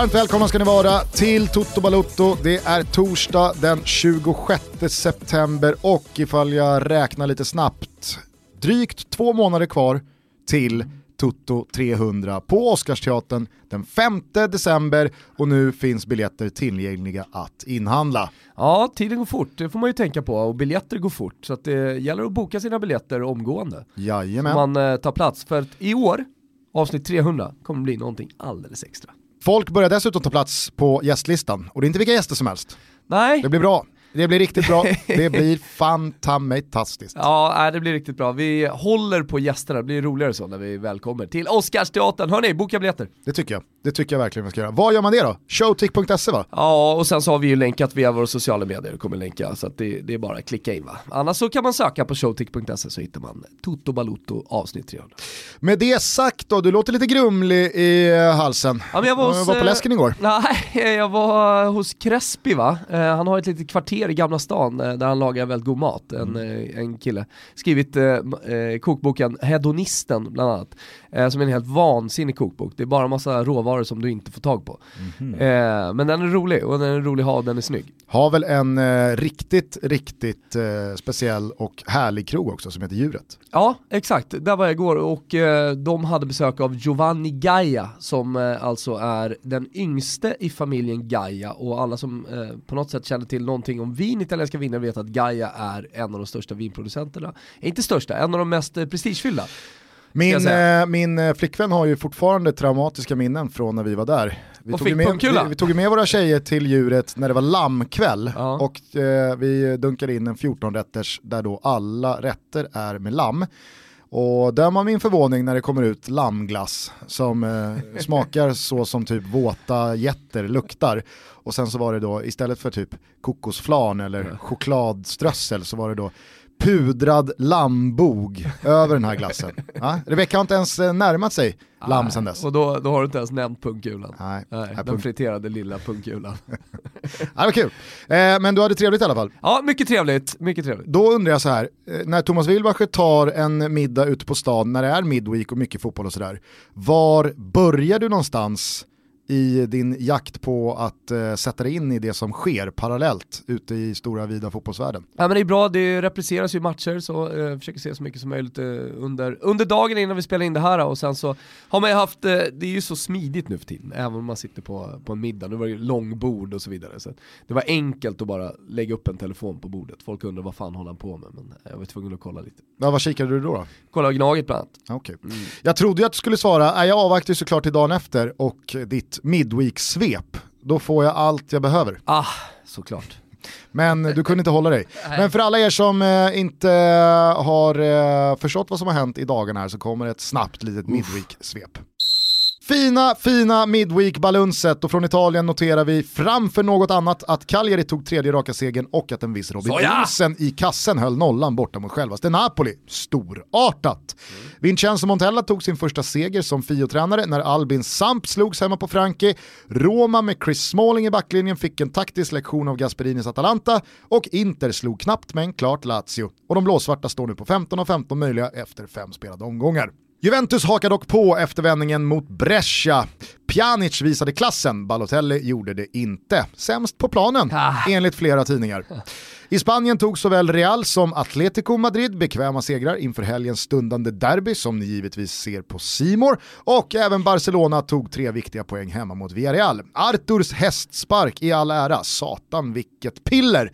Varmt välkomna ska ni vara till Toto Balutto. Det är torsdag den 26 september och ifall jag räknar lite snabbt, drygt två månader kvar till Toto 300 på Oscarsteatern den 5 december och nu finns biljetter tillgängliga att inhandla. Ja, tiden går fort, det får man ju tänka på och biljetter går fort så det gäller att boka sina biljetter omgående. Jajamän. Så man eh, tar plats för att i år, avsnitt 300, kommer bli någonting alldeles extra. Folk börjar dessutom ta plats på gästlistan och det är inte vilka gäster som helst. Nej. Det blir bra. Det blir riktigt bra. Det blir fantastiskt. Ja, det blir riktigt bra. Vi håller på gästerna, det blir roligare så när vi väl kommer till Oscarsteatern. Hörni, boka biljetter. Det tycker jag. Det tycker jag verkligen vi ska göra. Vad gör man det då? Showtick.se va? Ja, och sen så har vi ju länkat via våra sociala medier, kommer länka, så det, det är bara att klicka in va. Annars så kan man söka på showtick.se så hittar man Toto Balutto avsnitt 300. Med det sagt då, du låter lite grumlig i halsen. Ja, jag var, hos, var på läsken igår. Nej, jag var hos Crespi va. Han har ett litet kvarter i Gamla stan där han lagar väldigt god mat, en, mm. en kille. Skrivit eh, kokboken Hedonisten bland annat, eh, som är en helt vansinnig kokbok. Det är bara massa råvaror som du inte får tag på. Mm. Eh, men den är rolig och den är rolig att ha och den är snygg. Har väl en eh, riktigt, riktigt eh, speciell och härlig krog också som heter Djuret. Ja, exakt. Där var jag igår och de hade besök av Giovanni Gaia som alltså är den yngste i familjen Gaia och alla som på något sätt känner till någonting om vin, italienska viner, vet att Gaia är en av de största vinproducenterna. Inte största, en av de mest prestigefyllda. Min, eh, min eh, flickvän har ju fortfarande traumatiska minnen från när vi var där. Vi, tog med, vi, vi tog med våra tjejer till djuret när det var lammkväll ja. och eh, vi dunkade in en 14-rätters där då alla rätter är med lamm. Och där var min förvåning när det kommer ut lammglass som eh, smakar så som typ våta jätter luktar. Och sen så var det då istället för typ kokosflan eller chokladströssel så var det då pudrad lammbog över den här glassen. Ja? Rebecka har inte ens eh, närmat sig lamm sen dess. Och då, då har du inte ens nämnt pungkulan. Nej. Nej, den punk friterade lilla pungkulan. det var kul. Eh, men du hade trevligt i alla fall. Ja, mycket trevligt. Mycket trevligt. Då undrar jag så här, eh, när Thomas Wilbacher tar en middag ute på stan, när det är midweek och mycket fotboll och sådär, var börjar du någonstans i din jakt på att uh, sätta dig in i det som sker parallellt ute i stora vida fotbollsvärlden. Ja men det är bra, det repliceras ju matcher så uh, försöker se så mycket som möjligt uh, under, under dagen innan vi spelar in det här och sen så har man ju haft, uh, det är ju så smidigt nu för tiden, även om man sitter på, på en middag, nu var det ju långbord och så vidare. Så det var enkelt att bara lägga upp en telefon på bordet, folk undrar vad fan håller han på med, men jag var tvungen att kolla lite. Ja, vad kikade du då? då? Kolla Gnaget bland annat. Okay. Mm. Jag trodde ju att du skulle svara, jag avvaktar ju såklart till dagen efter och ditt midweek-svep, då får jag allt jag behöver. Ah, såklart. Men du kunde inte hålla dig. Men för alla er som eh, inte har eh, förstått vad som har hänt i dagarna här så kommer ett snabbt litet midweek-svep. Fina, fina Midweek-balunset och från Italien noterar vi framför något annat att Cagliari tog tredje raka segern och att en viss Robin Olsen i kassen höll nollan borta mot självaste Napoli. Storartat! Mm. Vincenzo Montella tog sin första seger som Fio-tränare när Albin Samp slogs hemma på Frankie. Roma med Chris Smalling i backlinjen fick en taktisk lektion av Gasperinis Atalanta och Inter slog knappt men klart Lazio. Och de blåsvarta står nu på 15 av 15 möjliga efter fem spelade omgångar. Juventus hakar dock på efter vändningen mot Brescia. Pjanic visade klassen, Balotelli gjorde det inte. Sämst på planen, ah. enligt flera tidningar. I Spanien tog såväl Real som Atletico Madrid bekväma segrar inför helgens stundande derby som ni givetvis ser på Simor och även Barcelona tog tre viktiga poäng hemma mot Villarreal. Arturs hästspark i all ära, satan vilket piller!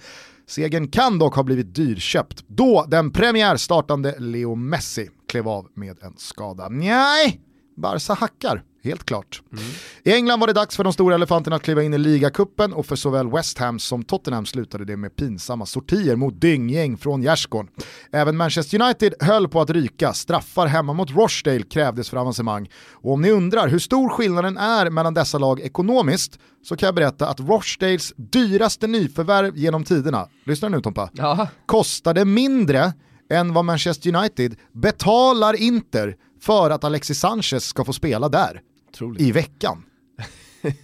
Segern kan dock ha blivit dyrköpt då den premiärstartande Leo Messi klev av med en skada. Nej, Barca hackar. Helt klart. Mm. I England var det dags för de stora elefanterna att kliva in i ligacupen och för såväl West Ham som Tottenham slutade det med pinsamma sortier mot dynggäng från gärdsgården. Även Manchester United höll på att ryka, straffar hemma mot Rochdale krävdes för avancemang. Och om ni undrar hur stor skillnaden är mellan dessa lag ekonomiskt så kan jag berätta att Rochdales dyraste nyförvärv genom tiderna, lyssna nu Tompa, Jaha. kostade mindre än vad Manchester United betalar Inter för att Alexis Sanchez ska få spela där Otroligt. i veckan.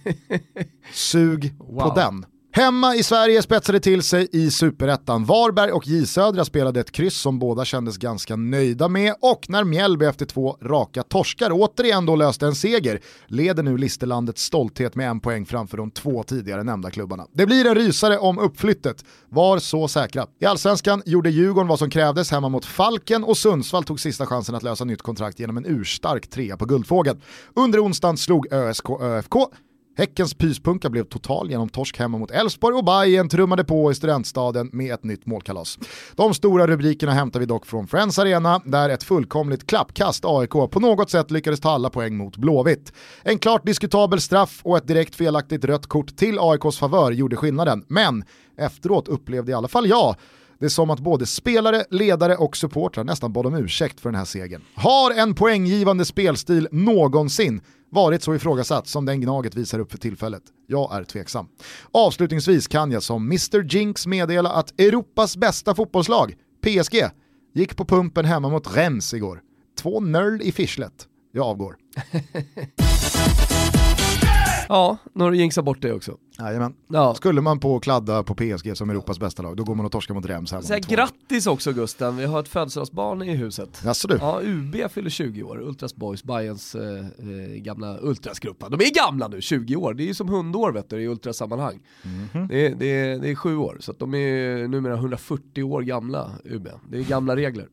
Sug wow. på den. Hemma i Sverige spetsade till sig i superettan. Varberg och J Södra spelade ett kryss som båda kändes ganska nöjda med och när Mjällby efter två raka torskar återigen då löste en seger leder nu Listerlandets stolthet med en poäng framför de två tidigare nämnda klubbarna. Det blir en rysare om uppflyttet, var så säkra. I allsvenskan gjorde Djurgården vad som krävdes hemma mot Falken och Sundsvall tog sista chansen att lösa nytt kontrakt genom en urstark trea på Guldfågeln. Under onsdagen slog ÖSK ÖFK Häckens pyspunka blev total genom torsk hemma mot Elfsborg och Bayern trummade på i studentstaden med ett nytt målkalas. De stora rubrikerna hämtar vi dock från Friends Arena där ett fullkomligt klappkast AIK på något sätt lyckades ta alla poäng mot Blåvitt. En klart diskutabel straff och ett direkt felaktigt rött kort till AIKs favör gjorde skillnaden, men efteråt upplevde i alla fall jag det är som att både spelare, ledare och supportrar nästan bad om ursäkt för den här segern. Har en poänggivande spelstil någonsin varit så ifrågasatt som den Gnaget visar upp för tillfället? Jag är tveksam. Avslutningsvis kan jag som Mr Jinx meddela att Europas bästa fotbollslag, PSG, gick på pumpen hemma mot Rennes igår. Två nöll i fischlet. Jag avgår. Ja, nu har du jinxat bort det också. Jajamän. Ja. Skulle man på kladda på PSG som Europas bästa lag, då går man och torskar mot Rems hemma. grattis också Gusten, vi har ett födelsedagsbarn i huset. Jaså du? Ja, UB fyller 20 år, Ultras Boys, Bayerns eh, eh gamla Ultrasgruppa. De är gamla nu, 20 år, det är ju som hundår vet du, i ultrasammanhang. Mm -hmm. det, är, det, är, det är sju år, så de är numera 140 år gamla, UB. Det är gamla regler.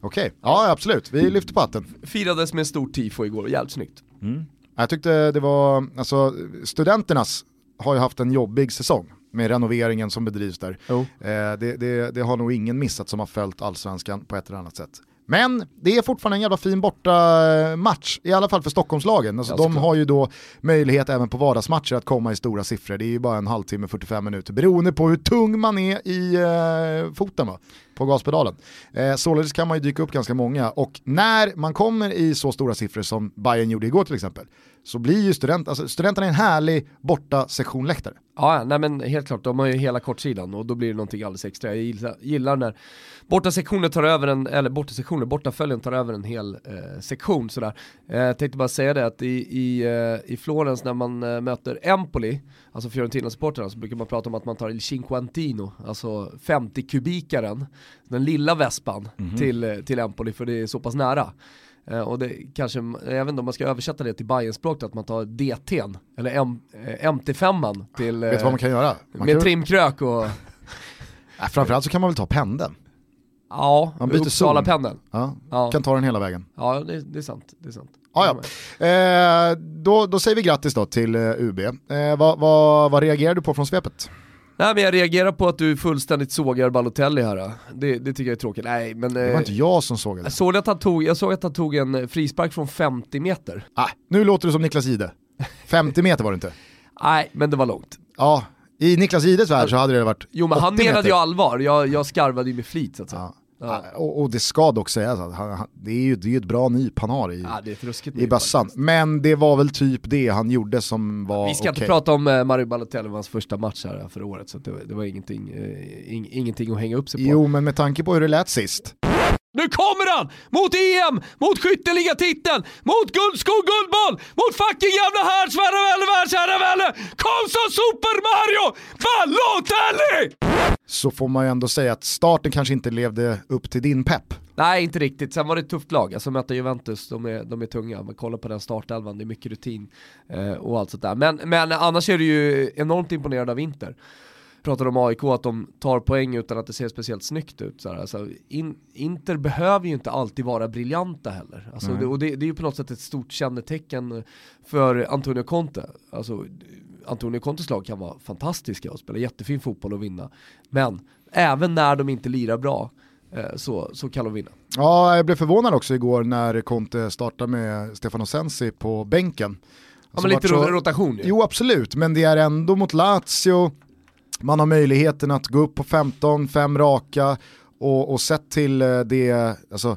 Okej, okay. ja absolut, vi lyfter på hatten. Firades med en stor tifo igår, jävligt snyggt. Mm. Jag tyckte det var, alltså studenternas har ju haft en jobbig säsong med renoveringen som bedrivs där. Oh. Eh, det, det, det, har nog ingen missat som har följt allsvenskan på ett eller annat sätt. Men det är fortfarande en jävla fin borta eh, match, i alla fall för Stockholmslagen. Alltså, de har ju då möjlighet även på vardagsmatcher att komma i stora siffror. Det är ju bara en halvtimme, 45 minuter, beroende på hur tung man är i eh, foten va? på gaspedalen. Eh, således kan man ju dyka upp ganska många och när man kommer i så stora siffror som Bayern gjorde igår till exempel, så blir ju student, alltså studenterna en härlig borta sektionläktare. Ja, nej men helt klart, de har ju hela kortsidan och då blir det någonting alldeles extra. Jag gillar, gillar när borta sektionen tar över en, eller borta sektioner, borta följen tar över en hel eh, sektion sådär. Eh, tänkte bara säga det att i, i, eh, i Florens när man eh, möter Empoli, alltså Fiorentina-supportrarna, så brukar man prata om att man tar Il Cinquantino, alltså 50-kubikaren, den lilla vespan mm -hmm. till, eh, till Empoli för det är så pass nära. Eh, och det kanske, jag vet inte om man ska översätta det till Bajenspråk att man tar DT'n, eller M, eh, MT5 till... Vet du vad man kan göra? Man med kan... trimkrök och... framförallt så kan man väl ta pendeln? Ja, man byter Uppsala-pendeln. Ja, ja, kan ta den hela vägen. Ja, det, det är sant. Det är sant. Ah, ja. Eh, då, då säger vi grattis då till eh, UB. Eh, vad, vad, vad reagerar du på från svepet? Nej men jag reagerar på att du fullständigt sågar Balotelli här. Det, det tycker jag är tråkigt. Nej, men, det var inte jag som sågade. Jag såg, att han tog, jag såg att han tog en frispark från 50 meter. Ah, nu låter du som Niklas Ide. 50 meter var det inte. Nej, men det var långt. Ja, i Niklas Ides värld så hade det varit Jo men han menade ju allvar, jag, jag skarvade ju med flit så att säga. Ja. Ja. Och, och, det ska dock sägas att det, är ju, det är ett bra nyp han har i, ja, i bössan. Men det var väl typ det han gjorde som var Vi ska okay. inte prata om uh, Mario Balotelli, hans första match här förra året, så det, det var ingenting, uh, ing, ingenting att hänga upp sig på. Jo, men med tanke på hur det lät sist. Nu kommer han! Mot EM, mot skytteligatiteln, mot guldskog, guldboll, mot fucking jävla härdsvärre världsherravälde! Kom som Super Mario Balotelli! Så får man ju ändå säga att starten kanske inte levde upp till din pepp. Nej, inte riktigt. Sen var det ett tufft lag. Alltså möta Juventus, de är, de är tunga. Man kollar på den startelvan, det är mycket rutin eh, och allt sånt där. Men, men annars är det ju enormt imponerad av Inter pratade om AIK, att de tar poäng utan att det ser speciellt snyggt ut. Så alltså, in, Inter behöver ju inte alltid vara briljanta heller. Alltså, det, och det, det, är ju på något sätt ett stort kännetecken för Antonio Conte. Alltså, Antonio Contes lag kan vara fantastiska och spela jättefin fotboll och vinna. Men även när de inte lirar bra eh, så, så kan de vinna. Ja, jag blev förvånad också igår när Conte startade med Stefano Sensi på bänken. Ja men lite så, rotation ju. Jo absolut, men det är ändå mot Lazio, man har möjligheten att gå upp på 15, fem raka och, och sett till eh, det alltså,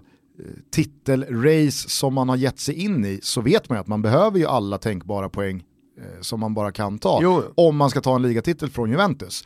titelrace som man har gett sig in i så vet man ju att man behöver ju alla tänkbara poäng eh, som man bara kan ta jo. om man ska ta en ligatitel från Juventus.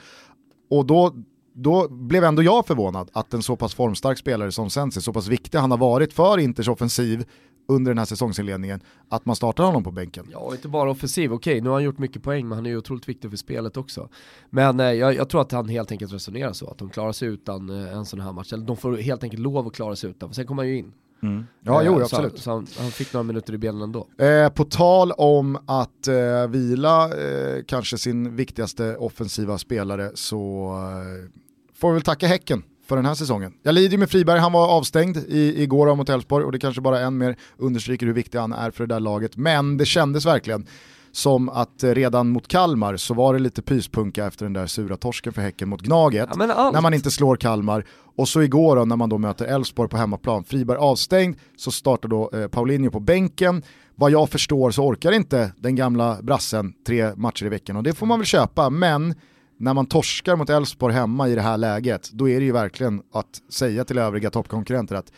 Och då, då blev ändå jag förvånad att en så pass formstark spelare som Sensi, så pass viktig han har varit för Inters offensiv under den här säsongsinledningen att man startar honom på bänken. Ja, och inte bara offensiv. Okej, nu har han gjort mycket poäng, men han är ju otroligt viktig för spelet också. Men eh, jag, jag, tror att han helt enkelt resonerar så, att de klarar sig utan eh, en sån här match. Eller de får helt enkelt lov att klara sig utan, för sen kommer han ju in. Mm. Ja, jo, absolut. Så, så han, han, fick några minuter i benen ändå. Eh, på tal om att eh, vila eh, kanske sin viktigaste offensiva spelare så eh, får vi väl tacka Häcken för den här säsongen. Jag lider med Friberg, han var avstängd i, igår mot Elfsborg och det kanske bara än mer understryker hur viktig han är för det där laget. Men det kändes verkligen som att redan mot Kalmar så var det lite pyspunka efter den där sura torsken för Häcken mot Gnaget. Ja, när man inte slår Kalmar. Och så igår då, när man då möter Elfsborg på hemmaplan, Friberg avstängd, så startar då eh, Paulinho på bänken. Vad jag förstår så orkar inte den gamla brassen tre matcher i veckan och det får man väl köpa, men när man torskar mot Elfsborg hemma i det här läget, då är det ju verkligen att säga till övriga toppkonkurrenter att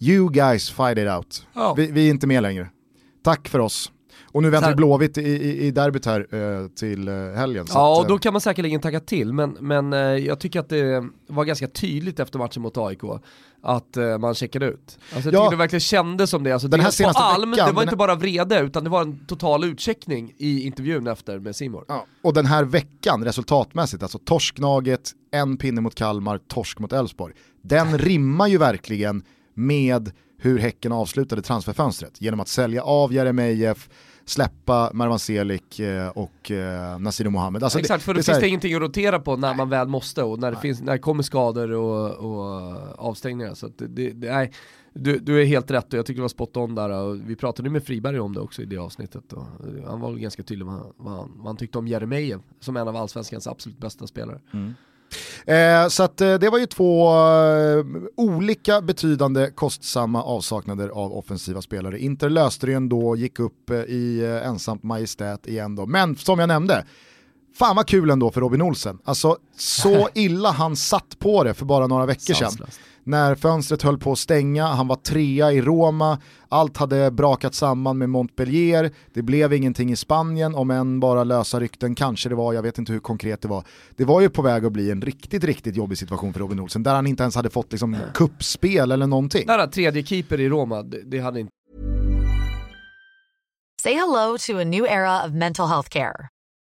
you guys fight it out. Oh. Vi, vi, är inte med längre. Tack för oss. Och nu väntar vi Blåvitt i, i, i derbyt här eh, till eh, helgen. ja, att, och då kan man säkerligen tacka till, men, men eh, jag tycker att det var ganska tydligt efter matchen mot AIK att man checkade ut. Alltså, jag ja, tycker det verkligen kändes som det. Alltså, den här senaste på Alm, veckan, det var inte bara vrede, utan det var en total utcheckning i intervjun efter med Simor. Ja, och den här veckan resultatmässigt, alltså torsknaget, en pinne mot Kalmar, torsk mot Elfsborg. Den rimmar ju verkligen med hur Häcken avslutade transferfönstret genom att sälja av Jeremejeff, släppa Marwan Selik eh, och eh, Nasiru Mohamed. Alltså Exakt, för då det finns det ingenting att rotera på när man väl måste och när det, finns, när det kommer skador och, och avstängningar. Så det, det, nej, du, du är helt rätt och jag tycker det var spot on där och vi pratade med Friberg om det också i det avsnittet. Och han var ganska tydlig med vad han, vad han tyckte om Jeremejeff som en av allsvenskans absolut bästa spelare. Mm. Eh, så att, eh, det var ju två eh, olika betydande kostsamma avsaknader av offensiva spelare. Inter löste det ändå, gick upp eh, i eh, ensamt majestät igen då. Men som jag nämnde, fan vad kul ändå för Robin Olsen. Alltså så illa han satt på det för bara några veckor sedan när fönstret höll på att stänga, han var trea i Roma, allt hade brakat samman med Montpellier, det blev ingenting i Spanien, om än bara lösa rykten, kanske det var, jag vet inte hur konkret det var. Det var ju på väg att bli en riktigt, riktigt jobbig situation för Robin Olsen, där han inte ens hade fått liksom kuppspel eller någonting. Där tredje keeper i Roma, det, det hade inte... Say hello to a new era of mental health care.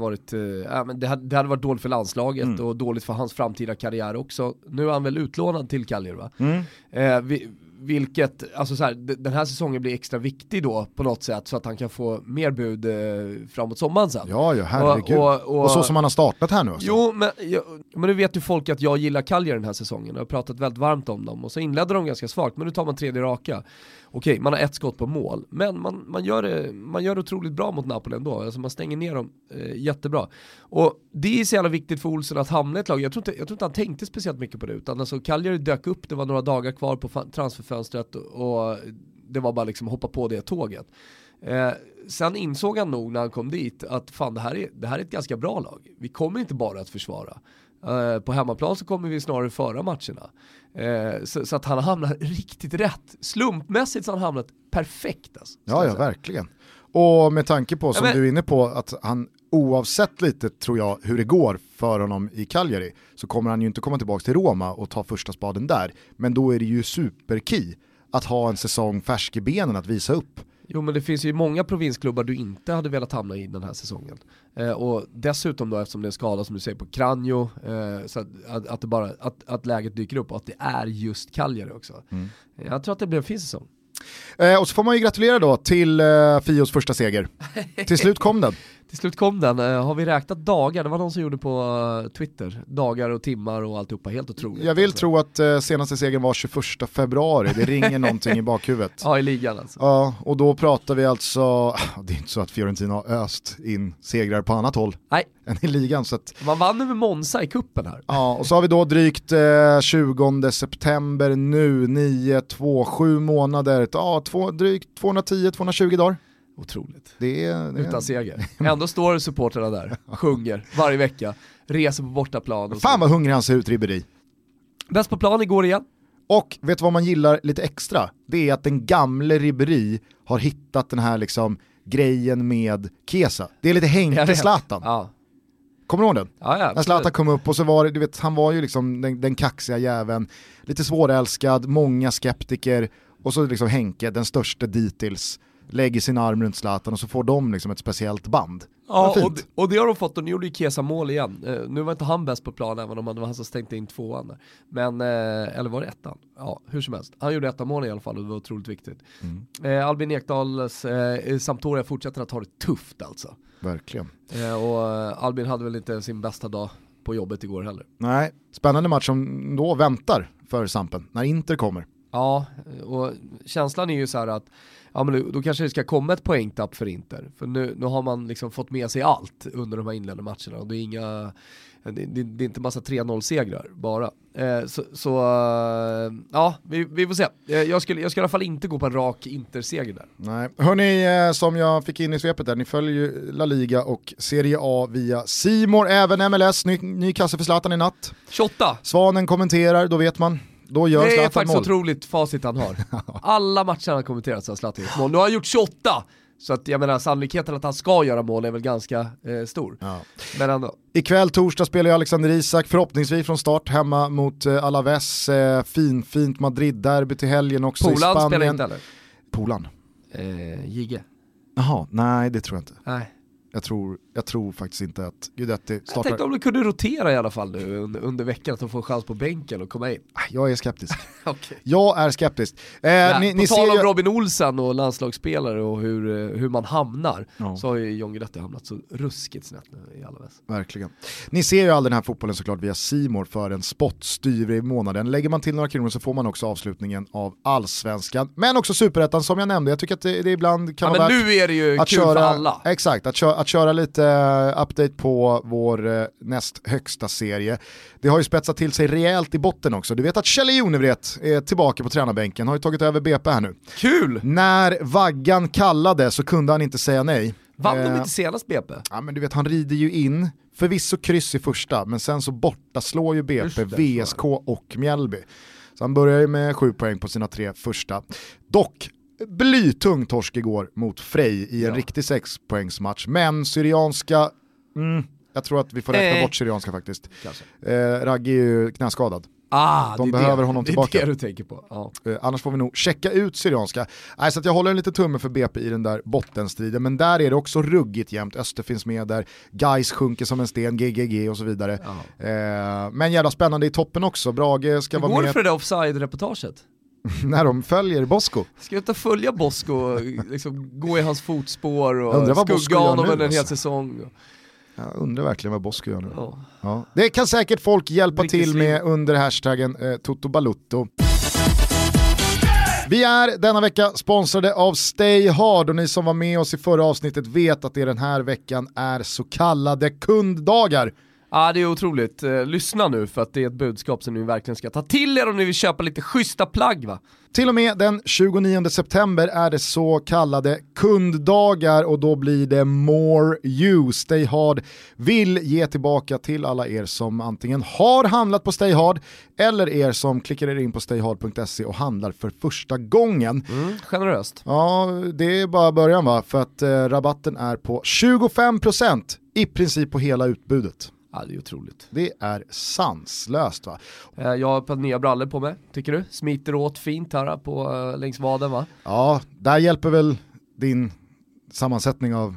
Varit, äh, men det, hade, det hade varit dåligt för landslaget mm. och dåligt för hans framtida karriär också. Nu är han väl utlånad till Cagliari va? Mm. Eh, vi, vilket, alltså så här, den här säsongen blir extra viktig då på något sätt så att han kan få mer bud eh, framåt sommaren sen. Ja, ja herregud. Och, och, och, och, så som han har startat här nu också. Jo, men, ja, men nu vet ju folk att jag gillar Cagliari den här säsongen. Jag har pratat väldigt varmt om dem och så inledde de ganska svagt, men nu tar man tredje raka okej, man har ett skott på mål, men man, man, gör det, man gör det otroligt bra mot Napoli ändå. Alltså man stänger ner dem eh, jättebra. Och det är så jävla viktigt för Olsen att hamna i ett lag. Jag tror, inte, jag tror inte han tänkte speciellt mycket på det, utan alltså Cagliari dök upp, det var några dagar kvar på transferfönstret och det var bara liksom hoppa på det tåget. Eh, sen insåg han nog när han kom dit att fan det här, är, det här är ett ganska bra lag. Vi kommer inte bara att försvara. Eh, på hemmaplan så kommer vi snarare föra matcherna. Eh, så, så, att han har hamnat riktigt rätt. Slumpmässigt så har han hamnat perfekt. Alltså, ja, ja, verkligen. Och med tanke på, som ja, men... du är inne på, att han oavsett lite tror jag hur det går för honom i Cagliari så kommer han ju inte komma tillbaka till Roma och ta första spaden där. Men då är det ju superkey att ha en säsong färsk i benen att visa upp. Jo men det finns ju många provinsklubbar du inte hade velat hamna i den här säsongen. Eh, och dessutom då eftersom det är skada som du säger på Kranjo, eh, så att, att, det bara, att, att läget dyker upp och att det är just Cagliari också. Mm. Jag tror att det blir en fin säsong. Eh, och så får man ju gratulera då till eh, Fios första seger. till slut kom den. Till slut kom den. Uh, har vi räknat dagar? Det var någon som gjorde på uh, Twitter. Dagar och timmar och alltihopa. Helt otroligt. Jag vill alltså. tro att uh, senaste segern var 21 februari. Det ringer någonting i bakhuvudet. Ja, i ligan alltså. Ja, och då pratar vi alltså, det är inte så att Fiorentina har öst in segrar på annat håll. Nej. Än i ligan. Så att... Man vann över Monza i kuppen här. Ja, och så har vi då drygt 20 september nu, 9, 2, 7 månader. Ja, två, drygt 210-220 dagar. Otroligt. Det är, det är... Utan seger. Ändå står supportrarna där, sjunger varje vecka, reser på bortaplan. Fan vad hungrig han ser ut, Ribéry. Bäst på plan igår igen. Och vet du vad man gillar lite extra? Det är att den gamle Ribéry har hittat den här liksom grejen med Kesa. Det är lite Henke Zlatan. Ja. Kommer du ihåg den? Ja, ja, När Zlatan kom upp och så var det, du vet, han var ju liksom den, den kaxiga jäveln, lite svårälskad, många skeptiker och så liksom Henke, den största dittills lägger sin arm runt Zlatan och så får de liksom ett speciellt band. Ja, och det, och det har de fått och nu gjorde ju Kesa mål igen. Uh, nu var inte han bäst på plan även om det var han som stängde in tvåan där. Men, uh, eller var det ettan? Ja, hur som helst. Han gjorde ettan mål i alla fall och det var otroligt viktigt. Mm. Uh, Albin Ekdals Sampdoria fortsätter att ha det tufft alltså. Verkligen. och Albin hade väl inte sin bästa dag på jobbet igår heller. Nej, spännande match som då väntar för Sampen, när Inter kommer. Ja, och känslan är ju så att ja men då kanske det ska komma ett poängtapp för Inter. För nu, nu har man liksom fått med sig allt under de här inledande matcherna och det är inga, det, det, det är inte massa 3-0-segrar bara. Eh, så, så uh, ja, vi, vi, får se. Eh, jag, skulle, jag skulle i alla fall inte gå på en rak Inter-seger där. Nej, hörni, eh, som jag fick in i svepet där, ni följer ju La Liga och Serie A via Simor även MLS, ny, ny kasse för Zlatan i natt. 28! Svanen kommenterar, då vet man. Då gör det är faktiskt mål. otroligt facit han har. Alla matcher han har kommenterat har Zlatan gjort mål. Nu har han gjort 28! Så att jag menar sannolikheten att han ska göra mål är väl ganska eh, stor. Ja. Men ändå. Ikväll torsdag spelar ju Alexander Isak förhoppningsvis från start hemma mot eh, Alaves. Eh, fin, fint Madrid-derby till helgen också Polan i Spanien. spelar inte eller? Polan? Eh, Jigge. Jaha, nej det tror jag inte. Nej. Jag tror, jag tror faktiskt inte att Guidetti startar. Jag tänkte om du kunde rotera i alla fall nu under, under veckan, att de får chans på bänken och komma in. Ah, jag är skeptisk. okay. Jag är skeptisk. Eh, ja, ni, på ni tal om Robin Olsen och landslagsspelare och hur, eh, hur man hamnar, ja. så har ju John Guidetti hamnat så ruskigt snett nu i alla väs. Verkligen. Ni ser ju all den här fotbollen såklart via Simor för en spottstyver i månaden. Lägger man till några kronor så får man också avslutningen av allsvenskan, men också superettan som jag nämnde. Jag tycker att det, det ibland kan ja, vara värt nu är det ju att kul köra, för alla. Exakt, att köra, att köra lite uh, update på vår uh, näst högsta serie. Det har ju spetsat till sig rejält i botten också. Du vet att Kjell Jonevret är tillbaka på tränarbänken, har ju tagit över BP här nu. Kul! När vaggan kallade så kunde han inte säga nej. Vann de inte senast BP? Ja men du vet, han rider ju in, förvisso kryss i första, men sen så borta slår ju BP, VSK och Mjällby. Så han börjar ju med sju poäng på sina tre första. Dock blytung torsk igår mot Frej i en ja. riktig sexpoängsmatch. Men Syrianska, mm, jag tror att vi får räkna eh. bort Syrianska faktiskt. Eh, Ragge är ju knäskadad. Ah, De behöver det, honom tillbaka. Det är det du tänker på. Ja. Eh, annars får vi nog checka ut Syrianska. Nej, så jag håller en liten tumme för BP i den där bottenstriden, men där är det också ruggigt jämnt. Öster finns med där, Guys sjunker som en sten, GGG och så vidare. Eh, men jävla spännande i toppen också, Brage ska Hur vara med. Hur går det för det offside-reportaget? när de följer Bosko. Ska jag inte följa Bosko och liksom gå i hans fotspår och skugga honom under en hel alltså. säsong? Jag undrar verkligen vad Bosko gör nu. Ja. Ja. Det kan säkert folk hjälpa Riktigt till med under hashtaggen eh, Toto Balutto. Vi är denna vecka sponsrade av Stay Hard och ni som var med oss i förra avsnittet vet att det den här veckan är så kallade kunddagar. Ja det är otroligt. Eh, lyssna nu för att det är ett budskap som ni verkligen ska ta till er om ni vill köpa lite schyssta plagg va. Till och med den 29 september är det så kallade kunddagar och då blir det more you. Stay Hard vill ge tillbaka till alla er som antingen har handlat på Stay Hard eller er som klickar er in på stayhard.se och handlar för första gången. Mm, generöst. Ja, det är bara början va, för att eh, rabatten är på 25% i princip på hela utbudet. Ja, det är otroligt. Det är sanslöst va? Eh, Jag har ett par nya brallor på mig, tycker du? Smiter åt fint här på, eh, längs vaden va? Ja, där hjälper väl din sammansättning av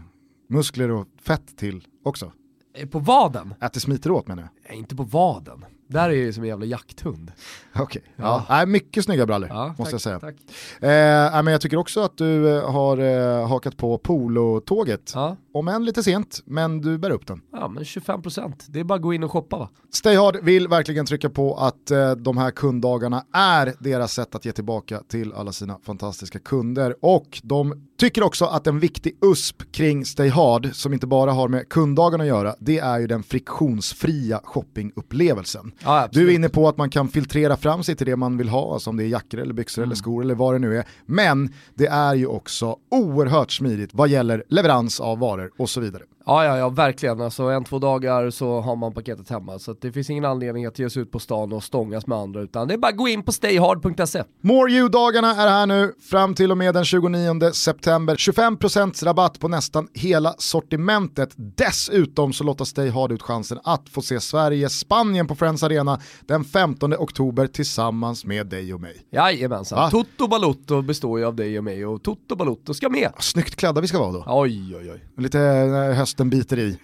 muskler och fett till också. Eh, På vaden? Att det smiter åt menar jag. Inte på vaden. Där är det som en jävla jakthund. Okej, ja. Ja. Nej, mycket snygga brallor Ja, måste tack, jag säga. Tack. Eh, men jag tycker också att du eh, har eh, hakat på polotåget. Ja. Om än lite sent, men du bär upp den. ja, men 25%. Det är bara att gå in och shoppa va? Stay Hard vill verkligen trycka på att eh, de här kunddagarna är deras sätt att ge tillbaka till alla sina fantastiska kunder. Och de tycker också att en viktig USP kring Stay Hard, som inte bara har med kunddagarna att göra, det är ju den friktionsfria shoppingupplevelsen. Ja, Du är inne på att man kan filtrera fram sig till det man vill ha, alltså om det är jackor eller byxor eller skor eller vad det nu är. Men det är ju också oerhört smidigt vad gäller leverans av varor och så vidare. Ja, ja, ja, verkligen. Alltså en, två dagar så har man paketet hemma. Så det finns ingen anledning att ge sig ut på stan och stångas med andra, utan det är bara att gå in på stayhard.se. More You-dagarna är här nu fram till och med den 29 september. 25% rabatt på nästan hela sortimentet. Dessutom så låter Stay Hard ut chansen att få se Sverige-Spanien på Friends Arena den 15 oktober tillsammans med dig och mig. Jajamensan. Va? Toto Balutto består ju av dig och mig och Toto Balutto ska med. Snyggt klädda vi ska vara då. Oj, oj, oj. Lite eh, hösten biter i.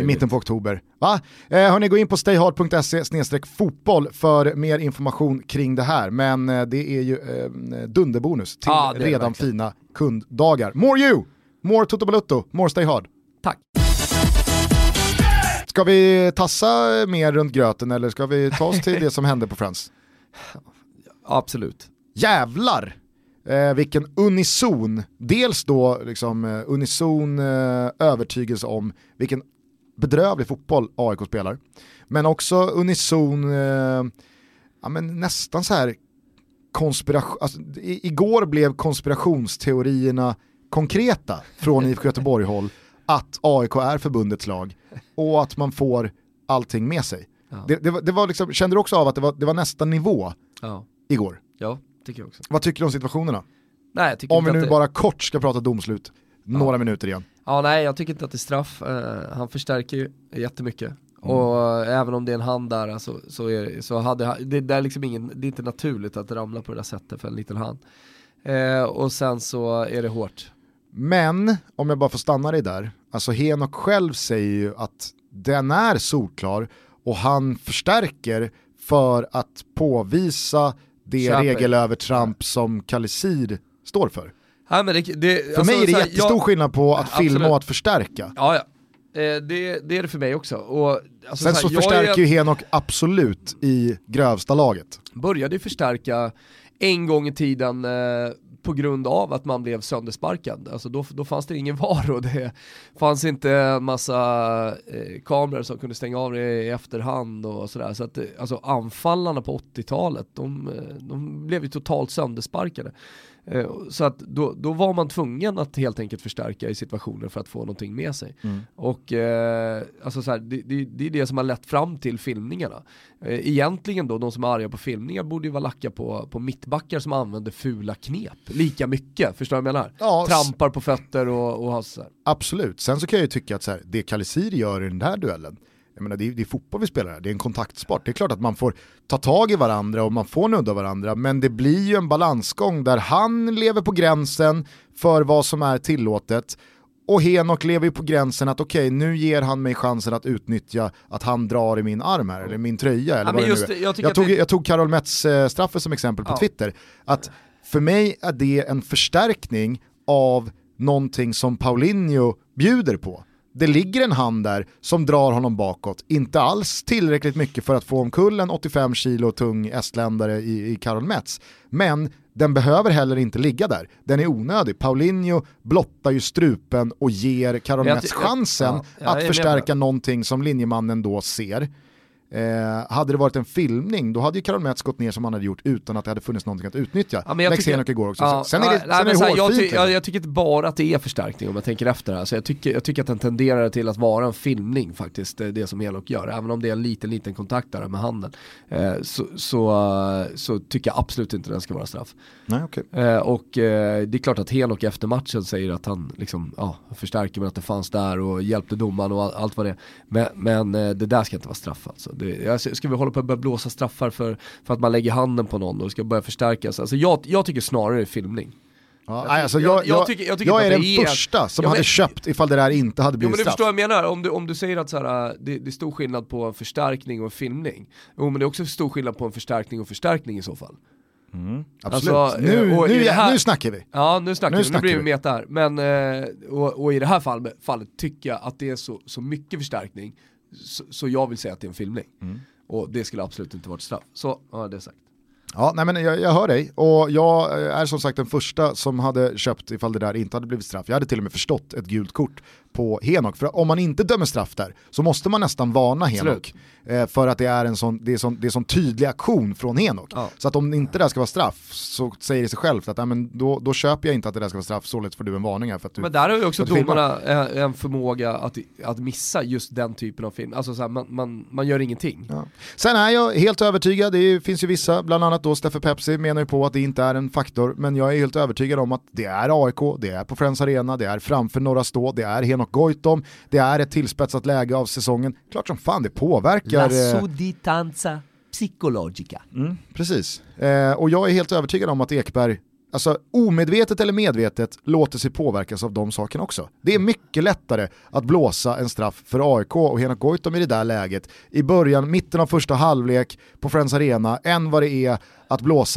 I mitten på oktober. Va? Eh, hörni, gå in på stayhard.se fotboll för mer information kring det här. Men eh, det är ju eh, dunderbonus till det redan verkligen. fina kunddagar. More you! More Toto Balutto, more Stay Hard. Tack. Ska vi tassa mer runt gröten eller ska vi ta oss till det som hände på Friends? Absolut. Jävlar! Eh, vilken unison, dels då liksom eh, unison eh, övertygelse om vilken bedrövlig fotboll AIK spelar. Men också unison, eh, ja, men nästan så här konspiration, alltså, i, igår blev konspirationsteorierna konkreta från IFK Göteborg-håll att AIK är förbundets lag och att man får allting med sig. Ja. Det, det, var, det var liksom, kände du också av att det var, det var nästa nivå Ja, igår? ja tycker jag också. Vad tycker du om situationerna? Nej, Om vi nu det... bara kort ska prata domslut, några minuter igen. Ja, nej, jag tycker inte att det är straff. Eh, han förstärker ju jättemycket. Mm. Och eh, även om det är en hand där alltså, så, är, så hade det, det, är liksom ingen, det är inte naturligt att ramla på det där sättet för en liten hand. Eh, och sen så är det hårt. Men, om jag bara får stanna dig där, alltså Henok själv säger ju att den är solklar och han förstärker för att påvisa det Köper. regelövertramp som Kalisir står för. Nej, men det, det, För mig är det här, jättestor jag- skillnad på att Absolut. filma och att förstärka. Ja, ja. Eh, det, det är det för mig också. Och, alltså, Sen så så här, förstärker är- ju Henok absolut i grövsta laget. började ju förstärka en gång i tiden eh, på grund av att man blev söndersparkad. Alltså då, då fanns det ingen VAR och det fanns inte en massa eh, kameror som kunde stänga av det i efterhand och sådär. Så att eh, alltså anfallarna på 80-talet, de, eh, de blev ju totalt söndersparkade. Eh, Så att då, då var man tvungen att helt enkelt förstärka i situationer för att få någonting med sig. Och eh, alltså så här, det, det, det är det som har lett fram till filmningarna. Eh, egentligen då, de som är arga på filmningar borde ju vara lacka på, på mittbackar som använder fula knep lika mycket, förstår du vad jag menar? Ja, Trampar på fötter och, och har så här. Absolut, sen så kan jag ju tycka att så här, det Kalisir gör i den här duellen, jag menar, det, är, det är fotboll vi spelar här, det är en kontaktsport. Det är klart att man får ta tag i varandra och man får nudda varandra, men det blir ju en balansgång där han lever på gränsen för vad som är tillåtet och Henok lever ju på gränsen att okej, nu ger han mig chansen att utnyttja att han drar i min arm här, eller min tröja eller Ja, vad det just nu är. jag Jag tog, det- jag tog Karol Metz eh, straffer som exempel på Ja. Twitter, att för mig är det en förstärkning av någonting som Paulinho bjuder på. Det ligger en hand där som drar honom bakåt, inte alls tillräckligt mycket för att få omkull en 85 kilo tung estländare i, i Karol Metz. Men den behöver heller inte ligga där, den är onödig. Paulinho blottar ju strupen och ger Karol jag Metz chansen ja, jag är att förstärka någonting som linjemannen då ser. Eh, hade det varit en filmning, då hade ju Karol Metz gått ner som han hade gjort utan att det hade funnits någonting att utnyttja. Ja, tycker- igår också. Ja, sen är det, ja, sen nej, är men det så här, jag, hårfint. ty, liksom. jag, jag tycker inte bara att det är förstärkning om jag tänker efter här. Så jag, tycker, jag tycker att den tenderar till att vara en filmning faktiskt, det, är det som Elok gör. Även om det är en liten, liten kontakt där med handen. Eh, så, så, eh, så tycker jag absolut inte den ska vara straff. Nej, okej. Eh, och eh, det är klart att Henok efter matchen säger att han liksom, ja, förstärker med att det fanns där och hjälpte domaren och all, allt vad det är. Men, men eh, det där ska inte vara straff alltså. Det, jag, ska vi hålla på att börja blåsa straffar för, för att man lägger handen på någon och ska börja förstärkas? Alltså jag, jag tycker snarare det är filmning. Ja, Jag alltså, jag, jag- jag tycker- jag tycker jag är den första som Ja, men- hade köpt ifall det där inte hade blivit men du straff. förstår vad jag menar, om du, om du säger att så här, det, det är stor skillnad på en förstärkning och en filmning. Jo men det är också stor skillnad på en förstärkning och förstärkning i så fall. Absolut. Alltså, nu, och i nu, det här- nu snackar vi. Ja nu snackar Nu vi, nu snackar blir vi meta här. Men, eh, och, och i det här fall, fallet tycker jag att det är så, så mycket förstärkning, så, så jag vill säga att det är en filmning. Mm. Och det skulle absolut inte vara ett straff. Så, ja det är sagt. Ja, nej, men jag, jag hör dig och jag är som sagt den första som hade köpt ifall det där inte hade blivit straff. Jag hade till och med förstått ett gult kort på Henok. För om man inte dömer straff där så måste man nästan varna Henok. Eh, för att det är en sån, det är sån, det är sån tydlig aktion från Henok. Ja. Så att om inte det där ska vara straff så säger det sig självt att nej, men då, då köper jag inte att det där ska vara straff, således får du en varning här för att du Men där har ju också domarna en, en förmåga att, att missa just den typen av film. Alltså så här, man, man, man gör ingenting. Ja. Sen är jag helt övertygad, det är- finns ju vissa, bland annat då Steffe Pepsi menar ju på att det inte är en faktor, men jag är helt övertygad om att det är AIK, det är på Friends Arena, det är framför Norra Stå, det är Henok Goitom, det är ett tillspetsat läge av säsongen. Klart som fan det påverkar. Eh, sudditanza psykologica. Mm, precis. Eh, och jag är helt övertygad om att Ekberg, alltså omedvetet eller medvetet, låter sig påverkas av de sakerna också. Det är mycket lättare att blåsa en straff för AIK och Henok Goitom i det där läget i början, mitten av första halvlek på Friends Arena, än vad det är att blåsa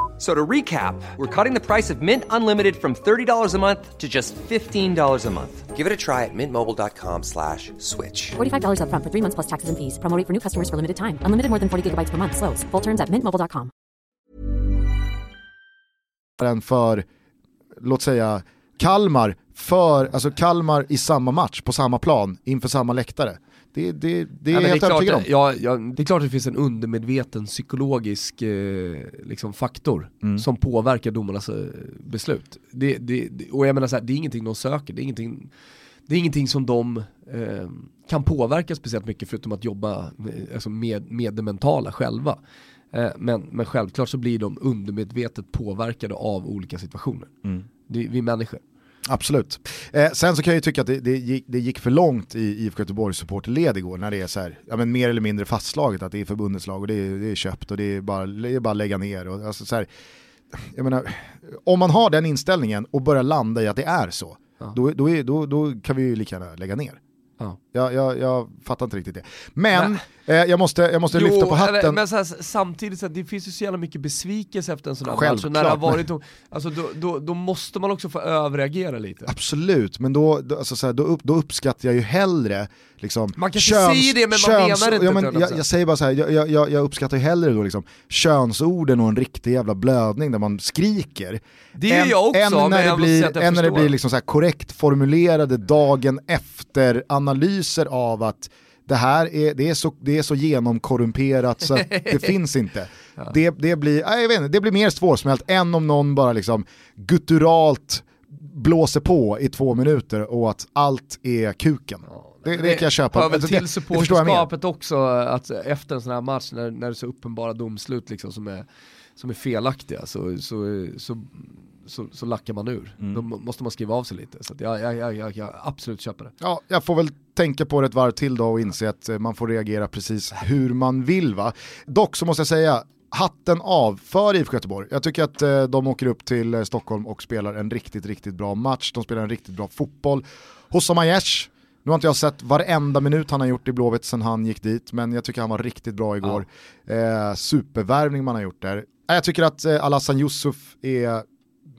F- So to recap, we're cutting the price of Mint Unlimited from $30 a month to just $15 a month. Give it a try at mintmobile.com slash switch. $45 upfront for three months plus taxes and fees. Promo rate for new customers for limited time. Unlimited more than 40 gigabytes per month. Slows. Full terms at mintmobile.com. den för, låt säga, Kalmar, för, alltså Kalmar i samma match, på samma plan, inför samma läktare. Det, det, det är Ja, jag helt det, är övertygad om. ja, ja, det är klart att det finns en undermedveten psykologisk eh, liksom faktor Mm. som påverkar domarnas eh, beslut. Det, det, och jag menar så här, det är ingenting de söker, det är ingenting, det är ingenting som de eh, kan påverka speciellt mycket förutom att jobba med, alltså med, med det mentala själva. Eh, men, men självklart så blir de undermedvetet påverkade av olika situationer. Mm. Det, vi är människor. Absolut. Eh, sen så kan jag ju tycka att det, det, gick, det gick för långt i IFK Göteborgs supporterled igår när det är så här, ja, men mer eller mindre fastslaget att det är förbundets lag och det är, det är köpt och det är bara, det är bara lägga ner. Och, alltså, så här, jag menar, om man har den inställningen och börjar landa i att det är så, Ja. då, då, är, då, då kan vi ju lika gärna lägga ner. Ja. Jag, jag, jag fattar inte riktigt det. Men eh, jag måste, jag måste lyfta på eller- hatten. Men så här, samtidigt, så här, det finns ju så jävla mycket besvikelse efter en sån här match. Och Självklart, när det har men- varit, alltså, då, då, då måste man också få överreagera lite. Absolut, men då, då, alltså så här, då, upp, då uppskattar jag ju hellre liksom, Man kanske säger det, men man menar inte ja, men jag, jag säger bara så jag, jag- jag, uppskattar ju hellre då liksom, könsorden och en riktig jävla blödning där man skriker. Det än, jag också, än men när det måste säga blir, jag än när det blir liksom så korrekt formulerade dagen efter analyser av att det här är, det är, så, det är så genomkorrumperat så det finns inte. Det, det, blir, jag vet inte, det blir mer svårsmält än om någon bara liksom gutturalt blåser på i två minuter och att allt är kuken. Det, det kan jag köpa. hör väl Alltså, det- till det supporterskapet också, att efter en sån här match när, när det är så uppenbara domslut liksom som är, som är felaktiga så, så, så, så, så lackar man ur. Mm. Då må- måste man skriva av sig lite. Så att jag, jag, jag, jag, jag absolut köper det. Ja, jag får väl tänka på det ett varv till då och inse att eh, man får reagera precis hur man vill va. Dock så måste jag säga, hatten av för IFK Göteborg. Jag tycker att eh, de åker upp till eh, Stockholm och spelar en riktigt, riktigt bra match. De spelar en riktigt bra fotboll. Hossam Aiesh, nu har inte jag sett varenda minut han har gjort i Blåvitt sedan han gick dit, men jag tycker han var riktigt bra igår. Eh, supervärvning man har gjort där. Jag tycker att eh, Alassan Yusuf är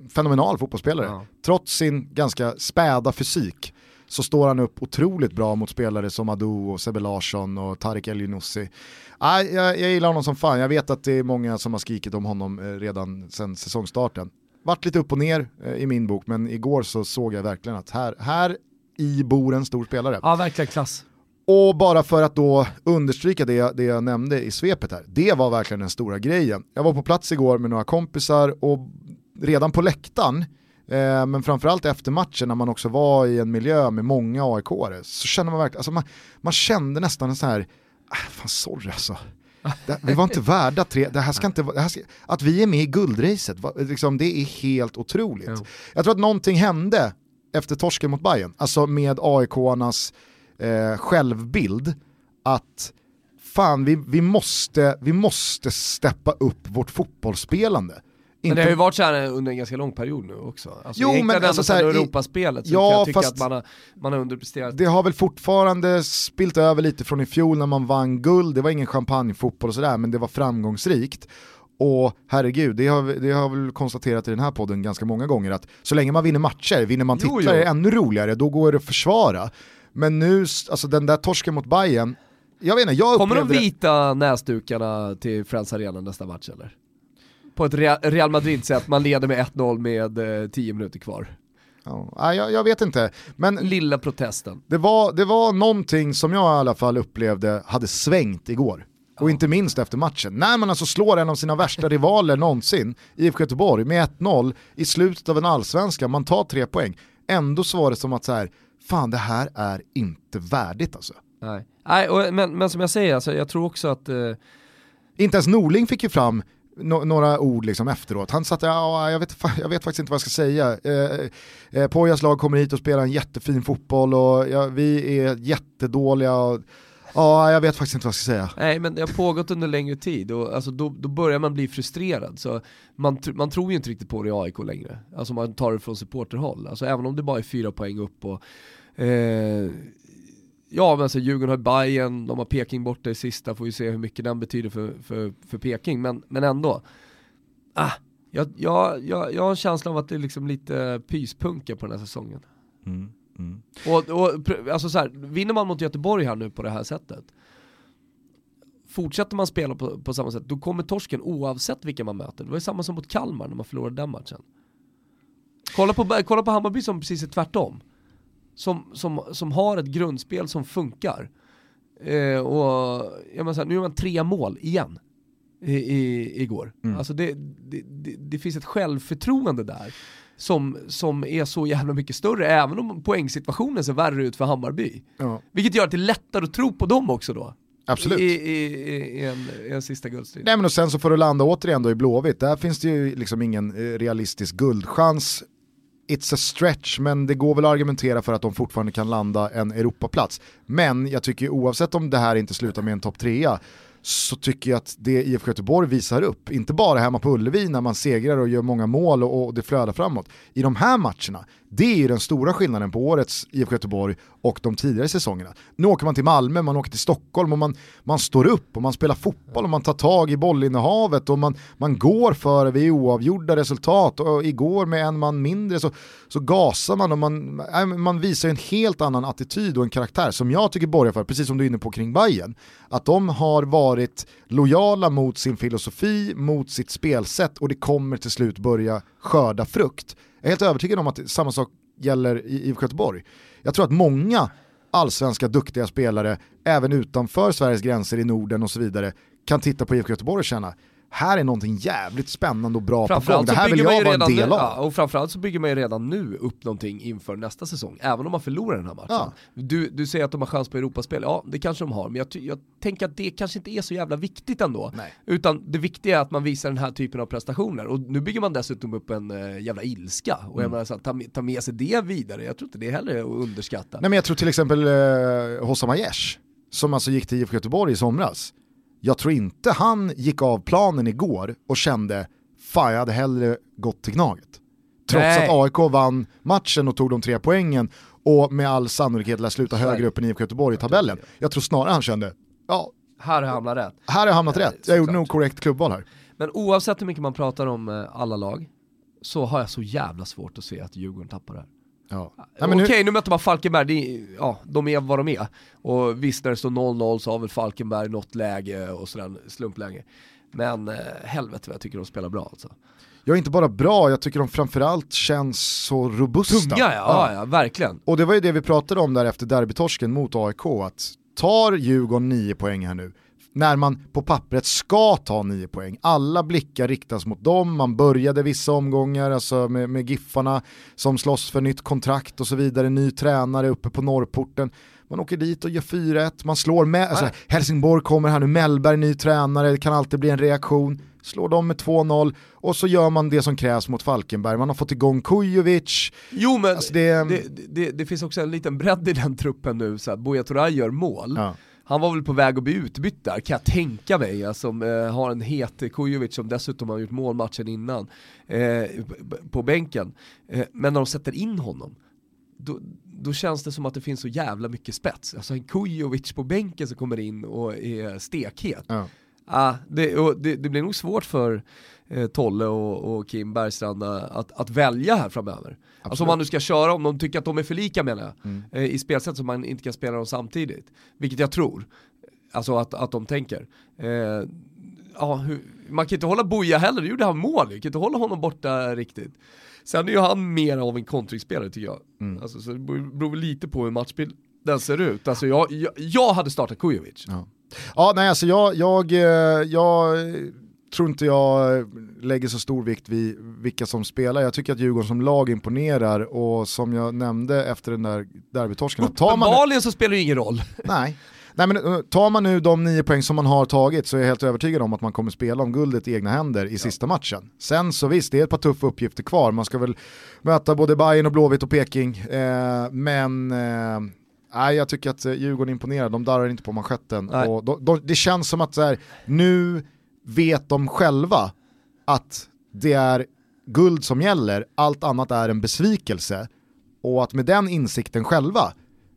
fenomenal fotbollsspelare. Ja. Trots sin ganska späda fysik så står han upp otroligt bra mot spelare som Adu och Sebbe Larsson och Tarik El Younousi. Ah, jag, jag gillar honom som fan, jag vet att det är många som har skrikit om honom eh, redan sedan säsongstarten. Vart lite upp och ner eh, i min bok, men igår så såg jag verkligen att här, här i bor en stor spelare. Ja, verkligen klass. Och bara för att då understryka det, det jag nämnde i svepet här, det var verkligen den stora grejen. Jag var på plats igår med några kompisar och redan på läktaren, eh, men framförallt efter matchen när man också var i en miljö med många aik så kände man verkligen, alltså man, man kände nästan en sån här, ah, fan sorry alltså. Det, vi var inte värda tre, det här ska inte här ska, att vi är med i guldracet, liksom, det är helt otroligt. Jo. Jag tror att någonting hände efter torsken mot Bayern, alltså med AIK-arnas eh, självbild att fan vi, vi, måste, vi måste steppa upp vårt fotbollsspelande. Men det har ju varit så här under en ganska lång period nu också. Alltså, jo men alltså så här, Europaspelet så ja, kan jag tycka att man har, man har underpresterat. Det har väl fortfarande spilt över lite från i fjol när man vann guld, det var ingen champagnefotboll och sådär men det var framgångsrikt. Och herregud, det har, det har väl konstaterat i den här podden ganska många gånger att så länge man vinner matcher, vinner man titlar jo, jo. är det ännu roligare, då går det att försvara. Men nu, alltså den där torsken mot Bayern jag vet inte, jag Kommer de vita näsdukarna till Friends Arena nästa match eller? På ett Real Madrid-sätt, man leder med 1-0 med 10 eh, minuter kvar. Ja, jag, jag, vet inte. Men Lilla protesten. Det var, det var någonting som jag i alla fall upplevde hade svängt igår. Och inte minst efter matchen. När man alltså slår en av sina värsta rivaler någonsin, IFK Göteborg, med 1-0 i slutet av en allsvenska, man tar tre poäng. Ändå så var det som att så här, fan det här är inte värdigt alltså. Nej, Nej och, men, men som jag säger, alltså, jag tror också att... Eh... Inte ens Norling fick ju fram no några ord liksom efteråt. Han satt ja, jag, vet, jag vet faktiskt inte vad jag ska säga. Eh, eh, Pojas lag kommer hit och spelar en jättefin fotboll och ja, vi är jättedåliga. Och, Ja, jag vet faktiskt inte vad jag ska säga. Nej, men det har pågått under längre tid och alltså, då, då börjar man bli frustrerad. Så man, man tror ju inte riktigt på det i AIK längre. Alltså man tar det från supporterhåll. Alltså även om det bara är fyra poäng upp och eh, Ja men alltså Djurgården har Bayern, de har Peking borta i sista, får vi se hur mycket den betyder för, för, för Peking, men, men ändå. Ah, jag, jag, jag, jag har en känsla av att det är liksom lite pyspunka på den här säsongen. Mm. Mm. Och, och alltså så här, vinner man mot Göteborg här nu på det här sättet, fortsätter man spela på, på samma sätt, då kommer torsken oavsett vilka man möter. Det var ju samma som mot Kalmar när man förlorade den matchen. Kolla på, kolla på Hammarby som precis är tvärtom. Som, som, som har ett grundspel som funkar. Eh, och jag menar så här, nu är man tre mål igen i, i, igår. Mm. Alltså det, det, det, det, finns ett självförtroende där som, som är så jävla mycket större, även om poängsituationen ser värre ut för Hammarby. Ja. Vilket gör att det är lättare att tro på dem också då. Absolut. I, i, i, en, i en sista guldstrid. Nej men och sen så får du landa återigen då i Blåvitt, där finns det ju liksom ingen eh, realistisk guldchans. It's a stretch, men det går väl att argumentera för att de fortfarande kan landa en Europaplats. Men jag tycker oavsett om det här inte slutar med en topp trea så tycker jag att det IFK Göteborg visar upp, inte bara hemma på Ullevi när man segrar och gör många mål och, och det flödar framåt. I de här matcherna, det är ju den stora skillnaden på årets IFK Göteborg och de tidigare säsongerna. Nu åker man till Malmö, man åker till Stockholm och man, man står upp och man spelar fotboll och man tar tag i bollinnehavet och man, man går för vid oavgjorda resultat och igår med en man mindre så, så gasar man och man, äh, man visar en helt annan attityd och en karaktär som jag tycker borgar för, precis som du är inne på kring Bayern att de har varit lojala mot sin filosofi, mot sitt spelsätt och det kommer till slut börja skörda frukt. Jag är helt övertygad om att samma sak gäller i IFK Göteborg. Jag tror att många allsvenska duktiga spelare, även utanför Sveriges gränser i Norden och så vidare, kan titta på IFK Göteborg och känna här är någonting jävligt spännande och bra på gång, det här vill jag vara en del nu, av. Och framförallt så bygger man ju redan nu upp någonting inför nästa säsong, även om man förlorar den här matchen. Ja. Du, du säger att de har chans på Europaspel, ja det kanske de har, men jag, jag tänker att det kanske inte är så jävla viktigt ändå. Nej. Utan det viktiga är att man visar den här typen av prestationer, och nu bygger man dessutom upp en äh, jävla ilska, och mm. jag menar så ta, ta med sig det vidare, jag tror inte det heller är att underskatta. Nej men jag tror till exempel eh, Hossam Aiesh, som alltså gick till IFK Göteborg i somras, jag tror inte han gick av planen igår och kände fan jag hade hellre gått till Gnaget. Trots Nej. att AIK vann matchen och tog de tre poängen och med all sannolikhet lär sluta högre upp än IFK Göteborg i tabellen. Jag tror snarare han kände, ja, här har jag hamnat rätt. Här har jag hamnat Nej, rätt, jag gjorde nog korrekt klubbval här. Men oavsett hur mycket man pratar om eh, alla lag, så har jag så jävla svårt att se att Djurgården tappar det här. Ja. Okej, men nu, nu möter man Falkenberg, det ja, de är vad de är. Och visst när det står 0-0 så har väl Falkenberg något läge och sådär, slumpläge. Men eh, helvete vad jag tycker de spelar bra alltså. jag är inte bara bra, jag tycker de framförallt känns så robusta. Tunga ja, ja, ja, verkligen. Och det var ju det vi pratade om där efter derbytorsken mot AIK, att tar Djurgården 9 poäng här nu, när man på pappret ska ta 9 poäng, alla blickar riktas mot dem, man började vissa omgångar alltså med, med Giffarna som slåss för nytt kontrakt och så vidare, ny tränare uppe på norrporten. Man åker dit och gör 4-1, man slår med, alltså, Helsingborg kommer här nu, Mellberg ny tränare, det kan alltid bli en reaktion. Slår dem med 2-0 och så gör man det som krävs mot Falkenberg. Man har fått igång Kujovic, Jo men Alltså, det- det, det, det, finns också en liten bredd i den truppen nu, så att Buya Turay gör mål. Ja. Han var väl på väg att bli utbytt där, kan jag tänka mig, alltså, som eh, har en het Kujovic som dessutom har gjort mål matchen innan, eh, på bänken. Eh, men när de sätter in honom, då, då känns det som att det finns så jävla mycket spets. Alltså en Kujovic på bänken som kommer in och är stekhet. Ja. Ah, det, det, det blir nog svårt för eh, Tolle och, och Kim Bergstrand eh, att, att välja här framöver. Alltså om man nu ska köra, om de tycker att de är för lika menar jag, Mm. eh, i spelsätt så man inte kan spela dem samtidigt. Vilket jag tror, alltså att, att de tänker. Eh, ja, hur, man kan inte hålla Boja heller, det gjorde han mål ju. kan inte hålla honom borta riktigt. Sen är ju han mer av en kontringsspelare tycker jag. Mm. Alltså, så det beror lite på hur matchbilden ser ut. Alltså jag, jag, jag hade startat Kujovic. Ja. Ja, nej alltså jag, jag, eh, jag tror inte jag lägger så stor vikt vid vilka som spelar. Jag tycker att Djurgården som lag imponerar och som jag nämnde efter den där derbytorsken, Uppenbarligen så spelar det ingen roll. nej, nej men eh, tar man nu de nio poäng som man har tagit så är jag helt övertygad om att man kommer spela om guldet i egna händer i sista matchen. Sen så visst, det är ett par tuffa uppgifter kvar. Man ska väl möta både Bayern och Blåvitt och Peking. Eh, men eh, nej, jag tycker att eh, Djurgården imponerar, de darrar inte på manschetten. Nej. Och de, de, det känns som att så här, nu vet de själva att det är guld som gäller, allt annat är en besvikelse. Och att med den insikten själva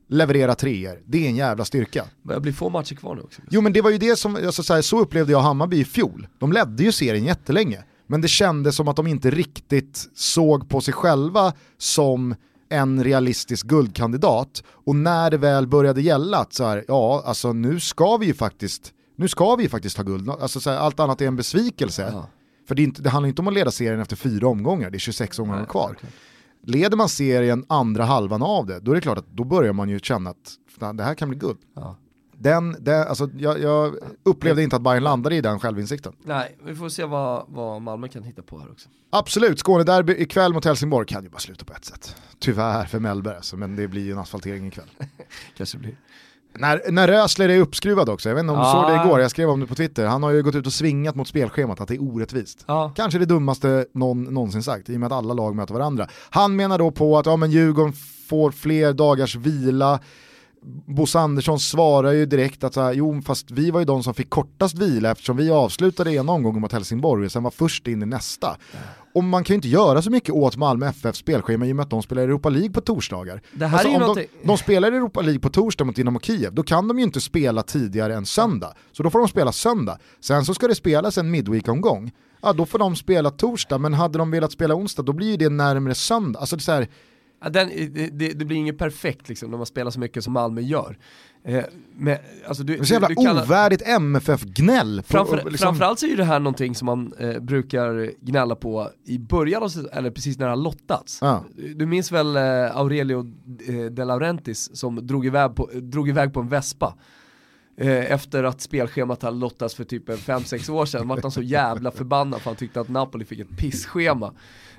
leverera treor, det är en jävla styrka. börjar bli få matcher kvar nu också. Jo men det var ju det som, alltså, så, här, så upplevde jag Hammarby i fjol. De ledde ju serien jättelänge, men det kändes som att de inte riktigt såg på sig själva som en realistisk guldkandidat. Och när det väl började gälla att så här, ja alltså nu ska vi ju faktiskt, nu ska vi faktiskt ha guld. Alltså, så här, allt annat är en besvikelse. Ja. För det, inte, det handlar inte om att leda serien efter fyra omgångar, det är 26 omgångar Nej, kvar. verkligen. Leder man serien andra halvan av det, då är det klart att då börjar man ju känna att det här kan bli guld. Ja. Den, den, alltså, jag, jag upplevde inte att Bayern landade i den självinsikten. Nej, vi får se vad, vad Malmö kan hitta på här också. Absolut, Skånederby ikväll mot Helsingborg kan ju bara sluta på ett sätt. Tyvärr för Mellberg, alltså, men det blir ju en asfaltering ikväll. Kanske blir. När, när Rösler är uppskruvad också, jag vet inte om du såg det igår, jag skrev om det på Twitter, han har ju gått ut och svingat mot spelschemat att det är orättvist. Ja. Kanske det dummaste någon någonsin sagt, i och med att alla lag möter varandra. Han menar då på att ja, men Djurgården får fler dagars vila, Bosse Andersson svarar ju direkt att så här, jo fast vi var ju de som fick kortast vila eftersom vi avslutade ena omgången mot Helsingborg och sen var först in i nästa. Och man kan ju inte göra så mycket åt Malmö FF spelschema i och med att de spelar Europa League på torsdagar. Det här är ju om de, någonting- de spelar Europa League på torsdag mot Dynamo Kiev, då kan de ju inte spela tidigare än söndag. Så då får de spela söndag. Sen så ska det spelas en midweek-omgång. Ja, då får de spela torsdag, men hade de velat spela onsdag, då blir det närmare söndag. Alltså det är så här, den, det, det, blir inget perfekt liksom när man spelar så mycket som Malmö gör. Eh, men, alltså, du, det är så jävla du, du ovärdigt MFF-gnäll. Framför, liksom- Framförallt så är det här någonting som man eh, brukar gnälla på i början av eller precis när det har lottats. Ja. Du minns väl eh, Aurelio eh, De Laurentiis som drog iväg på, drog iväg på en vespa eh, efter att spelschemat hade lottats för typ 5-6 år sedan, vart han så jävla förbannad för han tyckte att Napoli fick ett pissschema.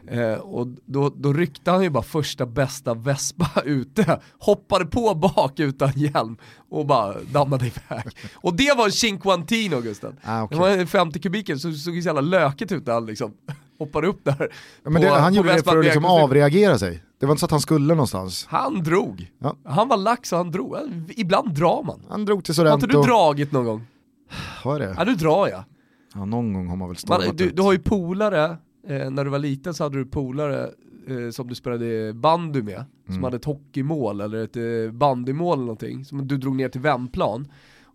Eh, och då, då ryckte han ju bara första bästa vespa ute, hoppade på bak utan hjälm och bara dammade iväg. Och det var en Cinquantino Gusten. Ah, okej. Det var en 50 kubiker, så såg ju så jävla lökigt ut när han liksom hoppade upp där. Ja, men det, på- han på gjorde det för att liksom avreagera sig. Det var inte så att han skulle någonstans. Han drog. Ja. Han var lax och han drog. Ibland drar man. Han drog till Har inte Sorrento. du dragit någon gång? Vad är det? Ja du drar ja. Ja, någon gång har man väl Man, stormat du, ut. du har ju polare, eh, när du var liten så hade du polare eh, som du spelade bandy med, som Mm. hade ett hockeymål eller ett eh, bandymål eller någonting, som du drog ner till vändplan.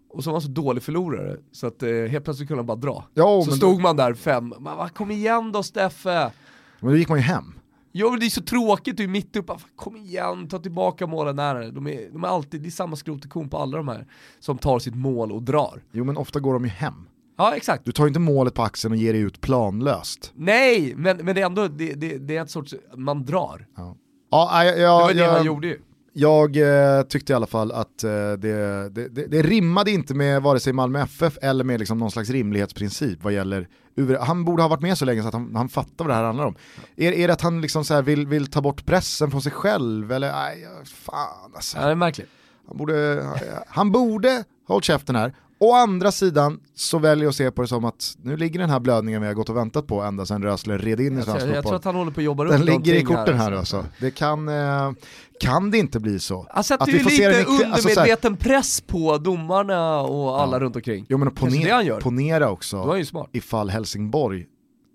Och så var han så dålig förlorare, så att eh, helt plötsligt kunde han bara dra. Ja, så stod man där fem, man bara, kom igen då Steffe! Men då gick man ju hem. Jo men det är så tråkigt, du är mitt uppe, kom igen, ta tillbaka målen nära. De är, de är alltid, det är samma skrot och korn på alla de här som tar sitt mål och drar. Jo men ofta går de ju hem. Ja exakt. Du tar ju inte målet på axeln och ger dig ut planlöst. Nej, men, men det är ändå, det, det, det är ett sorts, man drar. Ja, ja jag, Det var jag, det han jag, gjorde ju. jag eh, tyckte i alla fall att eh, det, det, det, det rimmade inte med vare sig Malmö FF eller med liksom någon slags rimlighetsprincip vad gäller UV. Han borde ha varit med så länge så att han, han fattar vad det här handlar om. Är, är det att han liksom så vill, vill ta bort pressen från sig själv eller nej, fan alltså. Ja, det är märkligt. Han borde, han borde hållit käften här. Å andra sidan så väljer jag att se på det som att nu ligger den här blödningen vi har gått och väntat på ända sedan Rösler red in i svensk tror- jag tror fotboll. att han håller på att jobba upp Den ligger i korten här alltså. Det kan, eh, kan det inte bli så? Han sätter Att ju vi får se lite den i- alltså så här- undermedveten press på domarna och alla runt omkring. Jo men ponera, ponera också ifall Helsingborg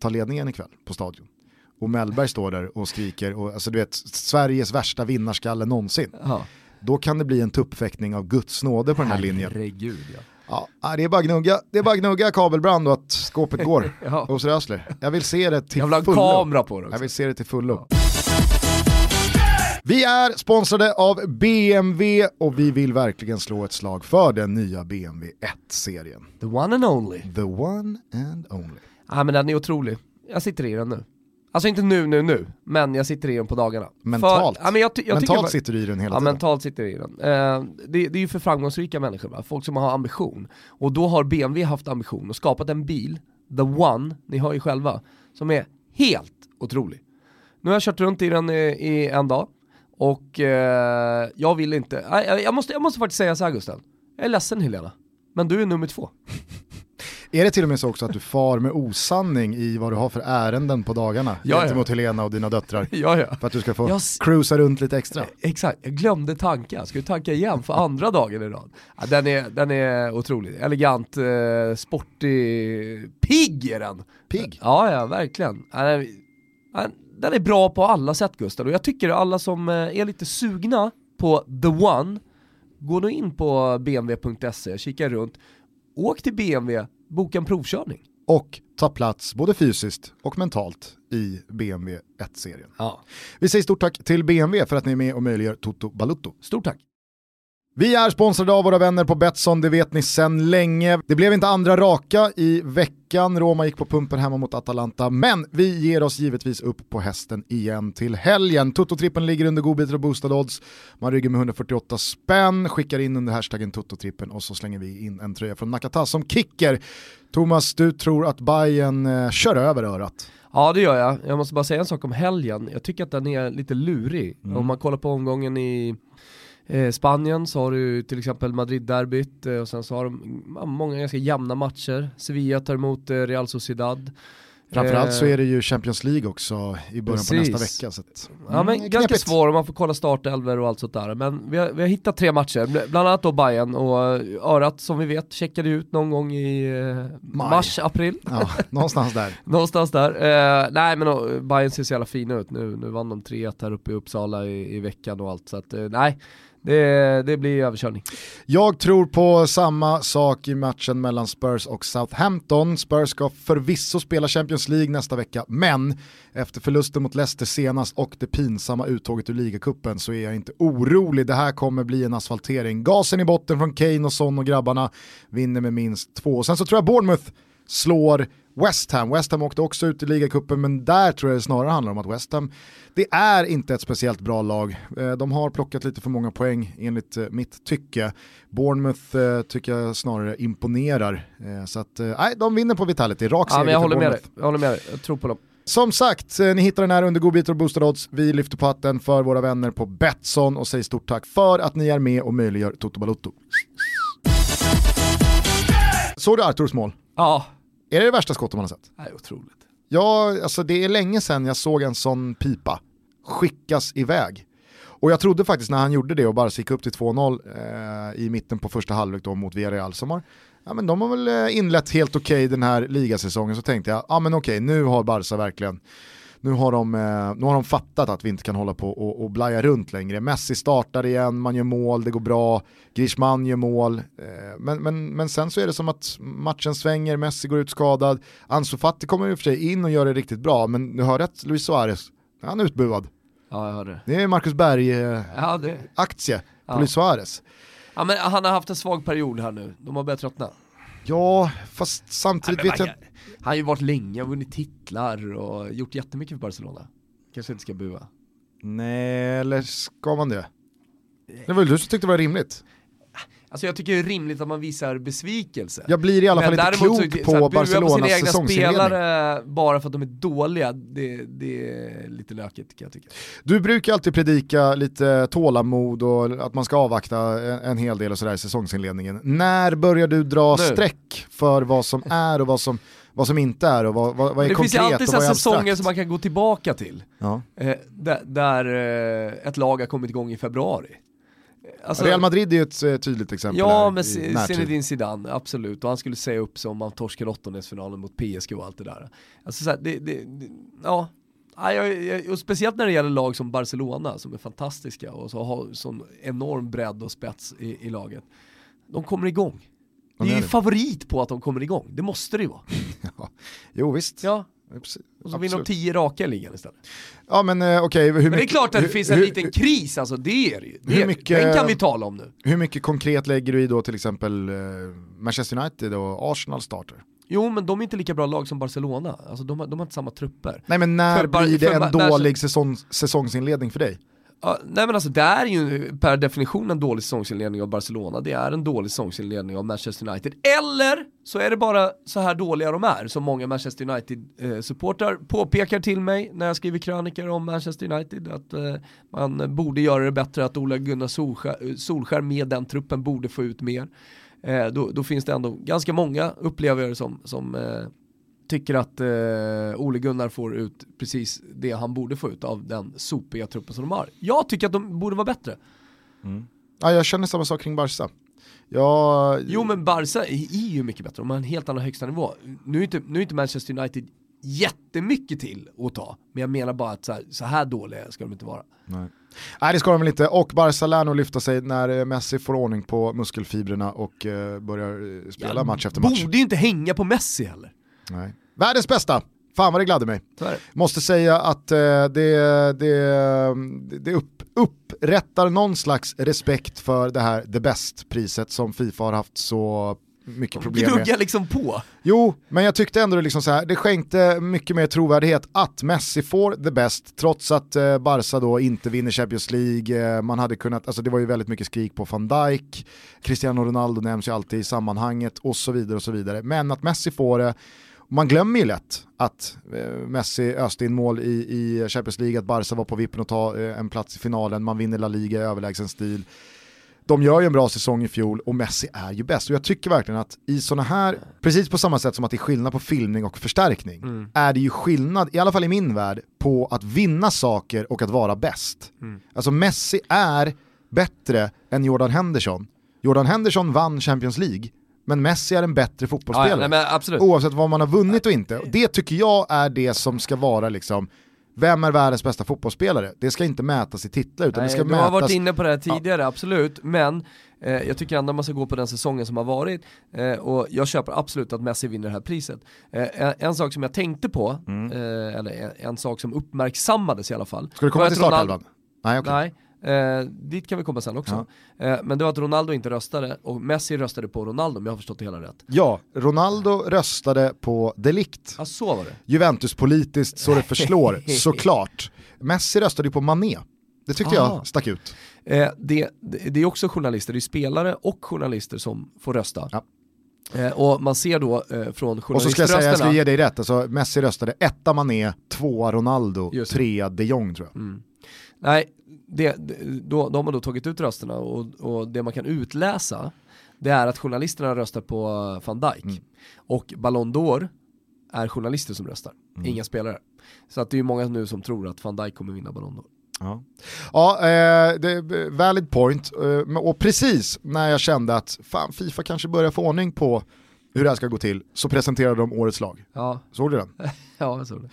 tar ledningen ikväll på stadion. Och Mellberg står där och skriker, och, alltså du vet, Sveriges värsta vinnarskalle någonsin. Ja. Då kan det bli en tuppfäktning av Guds nåde på den här linjen. Herregud ja. Ja, det är bara gnugga, det är bara gnugga kabelbrand och att skåpet går Ja. hos Rösler. Jag vill se det till Jag vill fullo. kamera på det också. Jag vill se det till fullo. Vi är sponsrade av BMW och vi vill verkligen slå ett slag för den nya BMW 1-serien. The one and only. The one and only. Ja men den är otrolig. Jag sitter i den nu. Alltså inte nu, nu, nu, men jag sitter i den på dagarna. Mentalt. För, ja, men jag, jag Mentalt tycker, sitter du i den hela Ja, tiden. mentalt sitter jag i den. Eh, det, det är ju för framgångsrika människor, va? folk som har ambition. Och då har BMW haft ambition och skapat en bil, the one, ni hör ju själva, som är helt otrolig. Nu har jag kört runt i den i, i en dag, och eh, jag vill inte, jag, jag, måste, jag måste faktiskt säga så här Gusten, jag är ledsen Helena, men du är nummer två. Är det till och med så också att du far med osanning i vad du har för ärenden på dagarna Ja, ja. gentemot Helena och dina döttrar? ja, ja. För att du ska få Jag cruisa runt lite extra? Exakt, jag glömde tanka, ska vi tanka igen för andra dagen i rad? Ja, den, är, den är otrolig, elegant, eh, sportig, pigg är den! Pigg? Ja, ja, verkligen. Ja, Den ja, är bra på alla sätt Gustav, och jag tycker alla som eh, är lite sugna på the one, gå då in på bmw.se, kika runt, åk till BMW, boka en provkörning. Och ta plats både fysiskt och mentalt i BMW 1-serien. Ja. Vi säger stort tack till BMW för att ni är med och möjliggör Toto Balutto. Stort tack! Vi är sponsrade av våra vänner på Betsson, det vet ni sedan länge. Det blev inte andra raka i veckan, Roma gick på pumpen hemma mot Atalanta, men vi ger oss givetvis upp på hästen igen till helgen. Toto-trippen ligger under godbitar och boostad odds, man rygger med 148 spänn, skickar in under hashtaggen Toto-trippen och så slänger vi in en tröja från Nakata som kicker. Thomas, du tror att Bayern eh, kör över örat. Ja det gör jag, jag måste bara säga en sak om helgen. Jag tycker att den är lite lurig. Om man kollar på omgången i eh, Spanien så har du till exempel Madrid-derbyt eh, och sen så har de många ganska jämna matcher. Sevilla tar emot eh, Real Sociedad. Framförallt så är det ju Champions League också i början på Precis. nästa vecka. Så att, Ja men mm, ganska svår om man får kolla startelver och allt sånt där. Men vi har, vi har hittat tre matcher, bl- bland annat då Bayern och Örat som vi vet checkade ut någon gång i eh, mars, april. Ja, någonstans där. Någonstans där. Eh, nej men uh, Bayern ser så jävla fina ut nu. Nu vann de 3-1 här uppe i Uppsala i, i veckan och allt. Så att, eh, nej, det, det blir överkörning. Jag tror på samma sak i matchen mellan Spurs och Southampton. Spurs ska förvisso spela Champions League nästa vecka, men efter förlusten mot Leicester senast och det pinsamma uttåget ur ligacupen så är jag inte orolig. Det här kommer bli en asfaltering. Gasen i botten från Kane och Son och grabbarna vinner med minst två. Sen så tror jag Bournemouth slår West Ham. West Ham åkte också ut i ligacupen men där tror jag det snarare handlar om att West Ham, det är inte ett speciellt bra lag. Eh, De har plockat lite för många poäng enligt eh, mitt tycke. Bournemouth eh, tycker jag snarare imponerar. Så att, nej, de vinner på Vitality, rak Ja, seger men jag håller med dig. Jag håller med dig. Jag tror på dem. Som sagt, ni hittar den här under godbitar och boostad odds. Vi lyfter på hatten för våra vänner på Betsson och säger stort tack för att ni är med och möjliggör Toto Balotto. Såg du Arturs mål? Ja, Är det det värsta skottet man har sett? är otroligt. Ja, alltså det är länge sedan jag såg en sån pipa skickas iväg. Och jag trodde faktiskt när han gjorde det och bara gick upp till 2-0 eh, i mitten på första halvlek då mot Villarreal som har, ja men de har väl eh, inlett helt okej den här ligasäsongen så tänkte jag, ja men okej nu har Barca verkligen nu har, de, eh, nu har de fattat att vi inte kan hålla på och, och blaja runt längre. Messi startar igen, man gör mål, det går bra, Griezmann gör mål. Eh, men, men, men sen så är det som att matchen svänger, Messi går ut skadad, Ansu Fati kommer i och för sig in och gör det riktigt bra, men du hör rätt, Luis Suarez, Han är utbuad. Ja, jag hörde det. Det är Marcus Berg-aktie Ja, det. på Ja. Luis Suarez. Ja, men han har haft en svag period här nu, de har börjat tröttna. Ja, fast samtidigt Nej, vet jag... Han har ju varit länge och vunnit titlar och gjort jättemycket för Barcelona. Kanske inte ska bua. Nej, eller ska man det? Det var väl du som tyckte det var rimligt? Alltså jag tycker det är rimligt att man visar besvikelse. Jag blir i alla fall inte klok så- på så Barcelonas på sina egna säsongsinledning. spelare bara för att de är dåliga, det, det är lite lökigt kan jag tycka. Du brukar alltid predika lite tålamod och att man ska avvakta en, en hel del och sådär i säsongsinledningen. När börjar du dra Nu. streck för vad som är och vad som, vad som inte är och vad, vad, vad är det finns konkret ju alltid och vad är här säsonger abstrakt? som man kan gå tillbaka till. Ja. Eh, där där eh, ett lag har kommit igång i februari. Alltså- Real Madrid är ju ett eh, tydligt exempel Ja, närtid. Zinedine Zidane, absolut. Och han skulle säga upp sig om man torskade åttondelsfinalen mot PSG och allt det där. Alltså så här, det, det, det, ja. Ja, och speciellt när det gäller lag som Barcelona som är fantastiska och så har sån enorm bredd och spets i, i laget. De kommer igång. De Det är ju favorit på att de kommer igång, det måste det ju vara. Jo visst. Ja. Och så vinner de tio raka i ligan istället. Ja men eh, okej, hur Men det är klart att det hur- finns en hur- liten kris, alltså det är det ju. Det mycket- Den kan vi tala om nu. Hur mycket konkret lägger du i då till exempel eh, Manchester United och Arsenal starter? Jo men de är inte lika bra lag som Barcelona, alltså de har, de har inte samma trupper. Nej men när För blir det en dålig säsong, säsongsinledning för dig? Ja, nej men alltså det är ju per definition en dålig säsongsinledning av Barcelona, det är en dålig säsongsinledning av Manchester United. Eller så är det bara så här dåliga de är, som många Manchester United-supportrar eh, påpekar till mig när jag skriver krönikor om Manchester United, att eh, man borde göra det bättre, att Ola Gunnar Solskär, eh, Solskär med den truppen borde få ut mer. Eh, då, då finns det ändå ganska många, upplever jag det som, som eh, tycker att eh, Ole Gunnar får ut precis det han borde få ut av den sopiga truppen som de har. Jag tycker att de borde vara bättre. Ja, jag känner samma sak kring Barca. Jag... Jo men Barca är ju mycket bättre, de har en helt annan högsta nivå. Nu är inte, nu är inte Manchester United jättemycket till att ta, men jag menar bara att så här, så här dåliga ska de inte vara. Nej. Nej det ska de väl inte, och Barca lär nog lyfta sig när eh, Messi får ordning på muskelfibrerna och eh, börjar eh, spela match efter match. Borde ju inte hänga på Messi heller. Nej. Världens bästa, fan vad det gladde mig. Det. Måste säga att eh, det, det, det upp, upprättar någon slags respekt för det här The Best-priset som Fifa har haft så mycket problem med. Gnugga liksom på. Jo, men jag tyckte ändå liksom så här, det skänkte mycket mer trovärdighet att Messi får the best trots att eh, Barca då inte vinner Champions League. Eh, man hade kunnat, alltså det var ju väldigt mycket skrik på van Dijk, Cristiano Ronaldo nämns ju alltid i sammanhanget och så vidare och så vidare. Men att Messi får det, man glömmer ju lätt att eh, Messi öste in mål i, i Champions League, att Barca var på vippen att ta eh, en plats i finalen, man vinner La Liga i överlägsen stil de gör ju en bra säsong i fjol och Messi är ju bäst. Och jag tycker verkligen att i sådana här, precis på samma sätt som att det är skillnad på filmning och förstärkning, Mm. är det ju skillnad, i alla fall i min värld, på att vinna saker och att vara bäst. Mm. Alltså Messi är bättre än Jordan Henderson. Jordan Henderson vann Champions League, men Messi är en bättre Ja, fotbollsspelare. ja, nej, men absolut. Oavsett vad man har vunnit och inte. Och det tycker jag är det som ska vara liksom, vem är världens bästa fotbollsspelare? Det ska inte mätas i titlar utan det ska Nej, du har mätas... varit inne på det här tidigare, absolut, men eh, jag tycker ändå man ska gå på den säsongen som har varit eh, och jag köper absolut att Messi vinner det här priset. Eh, en, en sak som jag tänkte på, eh, eller en, en sak som uppmärksammades i alla fall. Mm. Ska du komma till startelvan? Nej, okej. Nej, eh, dit kan vi komma sen också. Eh, men det var att Ronaldo inte röstade och Messi röstade på Ronaldo om jag har förstått det hela rätt. Ja, Ronaldo röstade på Delict. Ja, så var det. Juventus-politiskt så det förslår, såklart. Messi röstade ju på Mané. Det tyckte Ah. jag stack ut. Eh, det, det, det är också journalister, det är spelare och journalister som får rösta. Ja. Eh, och man ser då eh, från Och så ska jag säga, jag ska journaliströsterna ge dig rätt, alltså, Messi röstade etta Mané, tvåa Ronaldo, Just trea de Jong tror jag. Mm. Nej, det, då, då har då tagit ut rösterna och, och det man kan utläsa det är att journalisterna röstar på van Dijk. Mm. Och Ballon d'Or är journalister som röstar, Mm. inga spelare. Så att det är många nu som tror att van Dijk kommer vinna Ballon d'Or. Ja, ja eh, det är valid point. Eh, och precis när jag kände att fan, Fifa kanske börjar få ordning på hur det här ska gå till, så presenterade de årets lag. Ja, Såg du den? ja jag såg det.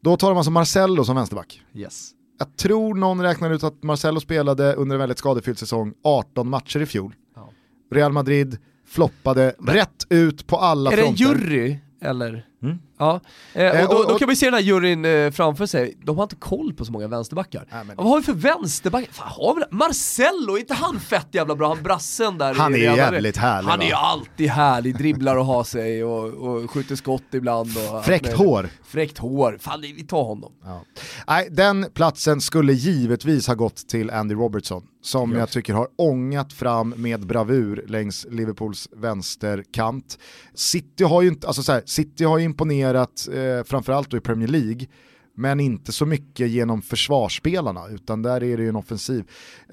Då tar de alltså Marcello som vänsterback. Yes. Jag tror någon räknar ut att Marcelo spelade under en väldigt skadefylld säsong 18 matcher i fjol. Ja. Real Madrid floppade rätt ut på alla Är det en fronter. jury eller? Mm. Ja, eh, Eh, och då, och- då och- kan vi se den här juryn eh, framför sig, de har inte koll på så många vänsterbackar. Nej, men- Vad har vi för vänsterbackar? Fan, har vi? Marcello, är inte han fett jävla bra? Han brassen där Han är jävligt härlig, Han va? är ju alltid härlig, dribblar och har sig och, och skjuter skott ibland. Och Fräckt möjligt. hår. Fräckt hår, fan vi tar honom. Ja. Nej, den platsen skulle givetvis ha gått till Andy Robertson, som jag tycker har ångat fram med bravur längs Liverpools vänsterkant. City har ju inte, alltså så här, City har ju imponerat eh, framförallt då i Premier League, men inte så mycket genom försvarsspelarna, utan där är det ju en offensiv.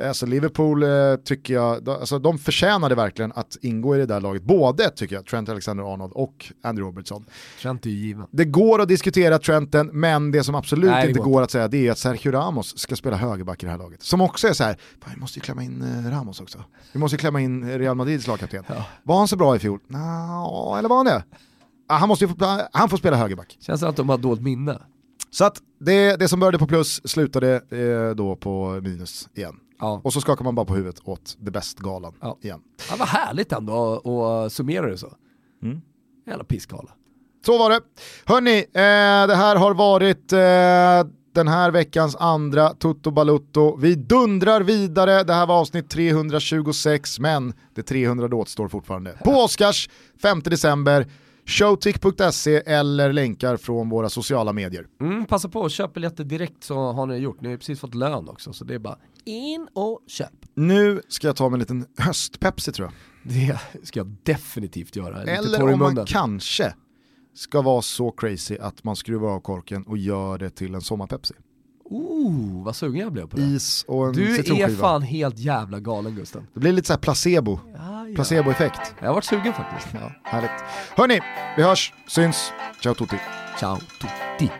Alltså Liverpool eh, tycker jag, de- alltså de förtjänade verkligen att ingå i det där laget, både tycker jag, Trent Alexander-Arnold och Andy Robertson. Trent är ju given. Det går att diskutera Trenten, men det som absolut Nej, det inte går går att säga det är att Sergio Ramos ska spela högerback i det här laget. Som också är så här, "Fan, vi måste ju klämma in eh, Ramos också. Vi måste ju klämma in Real Madrids lagkapten. Var han så bra i fjol? Nå, eller var han det? Han, måste ju få, han får spela högerback. Känns som att de har dåligt minne. Så att det, det som började på plus slutade eh, då på minus igen. Ja. Och så skakar man bara på huvudet åt The Best-galan Ja. igen. Ja, vad härligt ändå att- summera det så. Mm. Jävla pissgala. Så var det. Hörni, eh, det här har varit eh, den här veckans andra Tutto Balutto. Vi dundrar vidare, det här var avsnitt 326, men det 300 återstår fortfarande. På Oscars, 5 december, showtick.se eller länkar från våra sociala medier. Mm, passa på, köp biljetter direkt så har ni gjort. Ni har ju precis fått lön också, så det är bara in och köp. Nu ska jag ta mig en liten höstpepsi tror jag. Det ska jag definitivt göra. Lite Eller om man kanske ska vara så crazy att man skruvar av korken och gör det till en sommarpepsi. Ooh, vad sugen jag blev på det. Is och en Du är fan helt jävla galen Gusten. Det blir lite så här placebo, Ja, ja. placeboeffekt. Jag har varit sugen faktiskt. Ja, härligt. Hörni, vi hörs, syns, ciao tutti. Ciao tutti.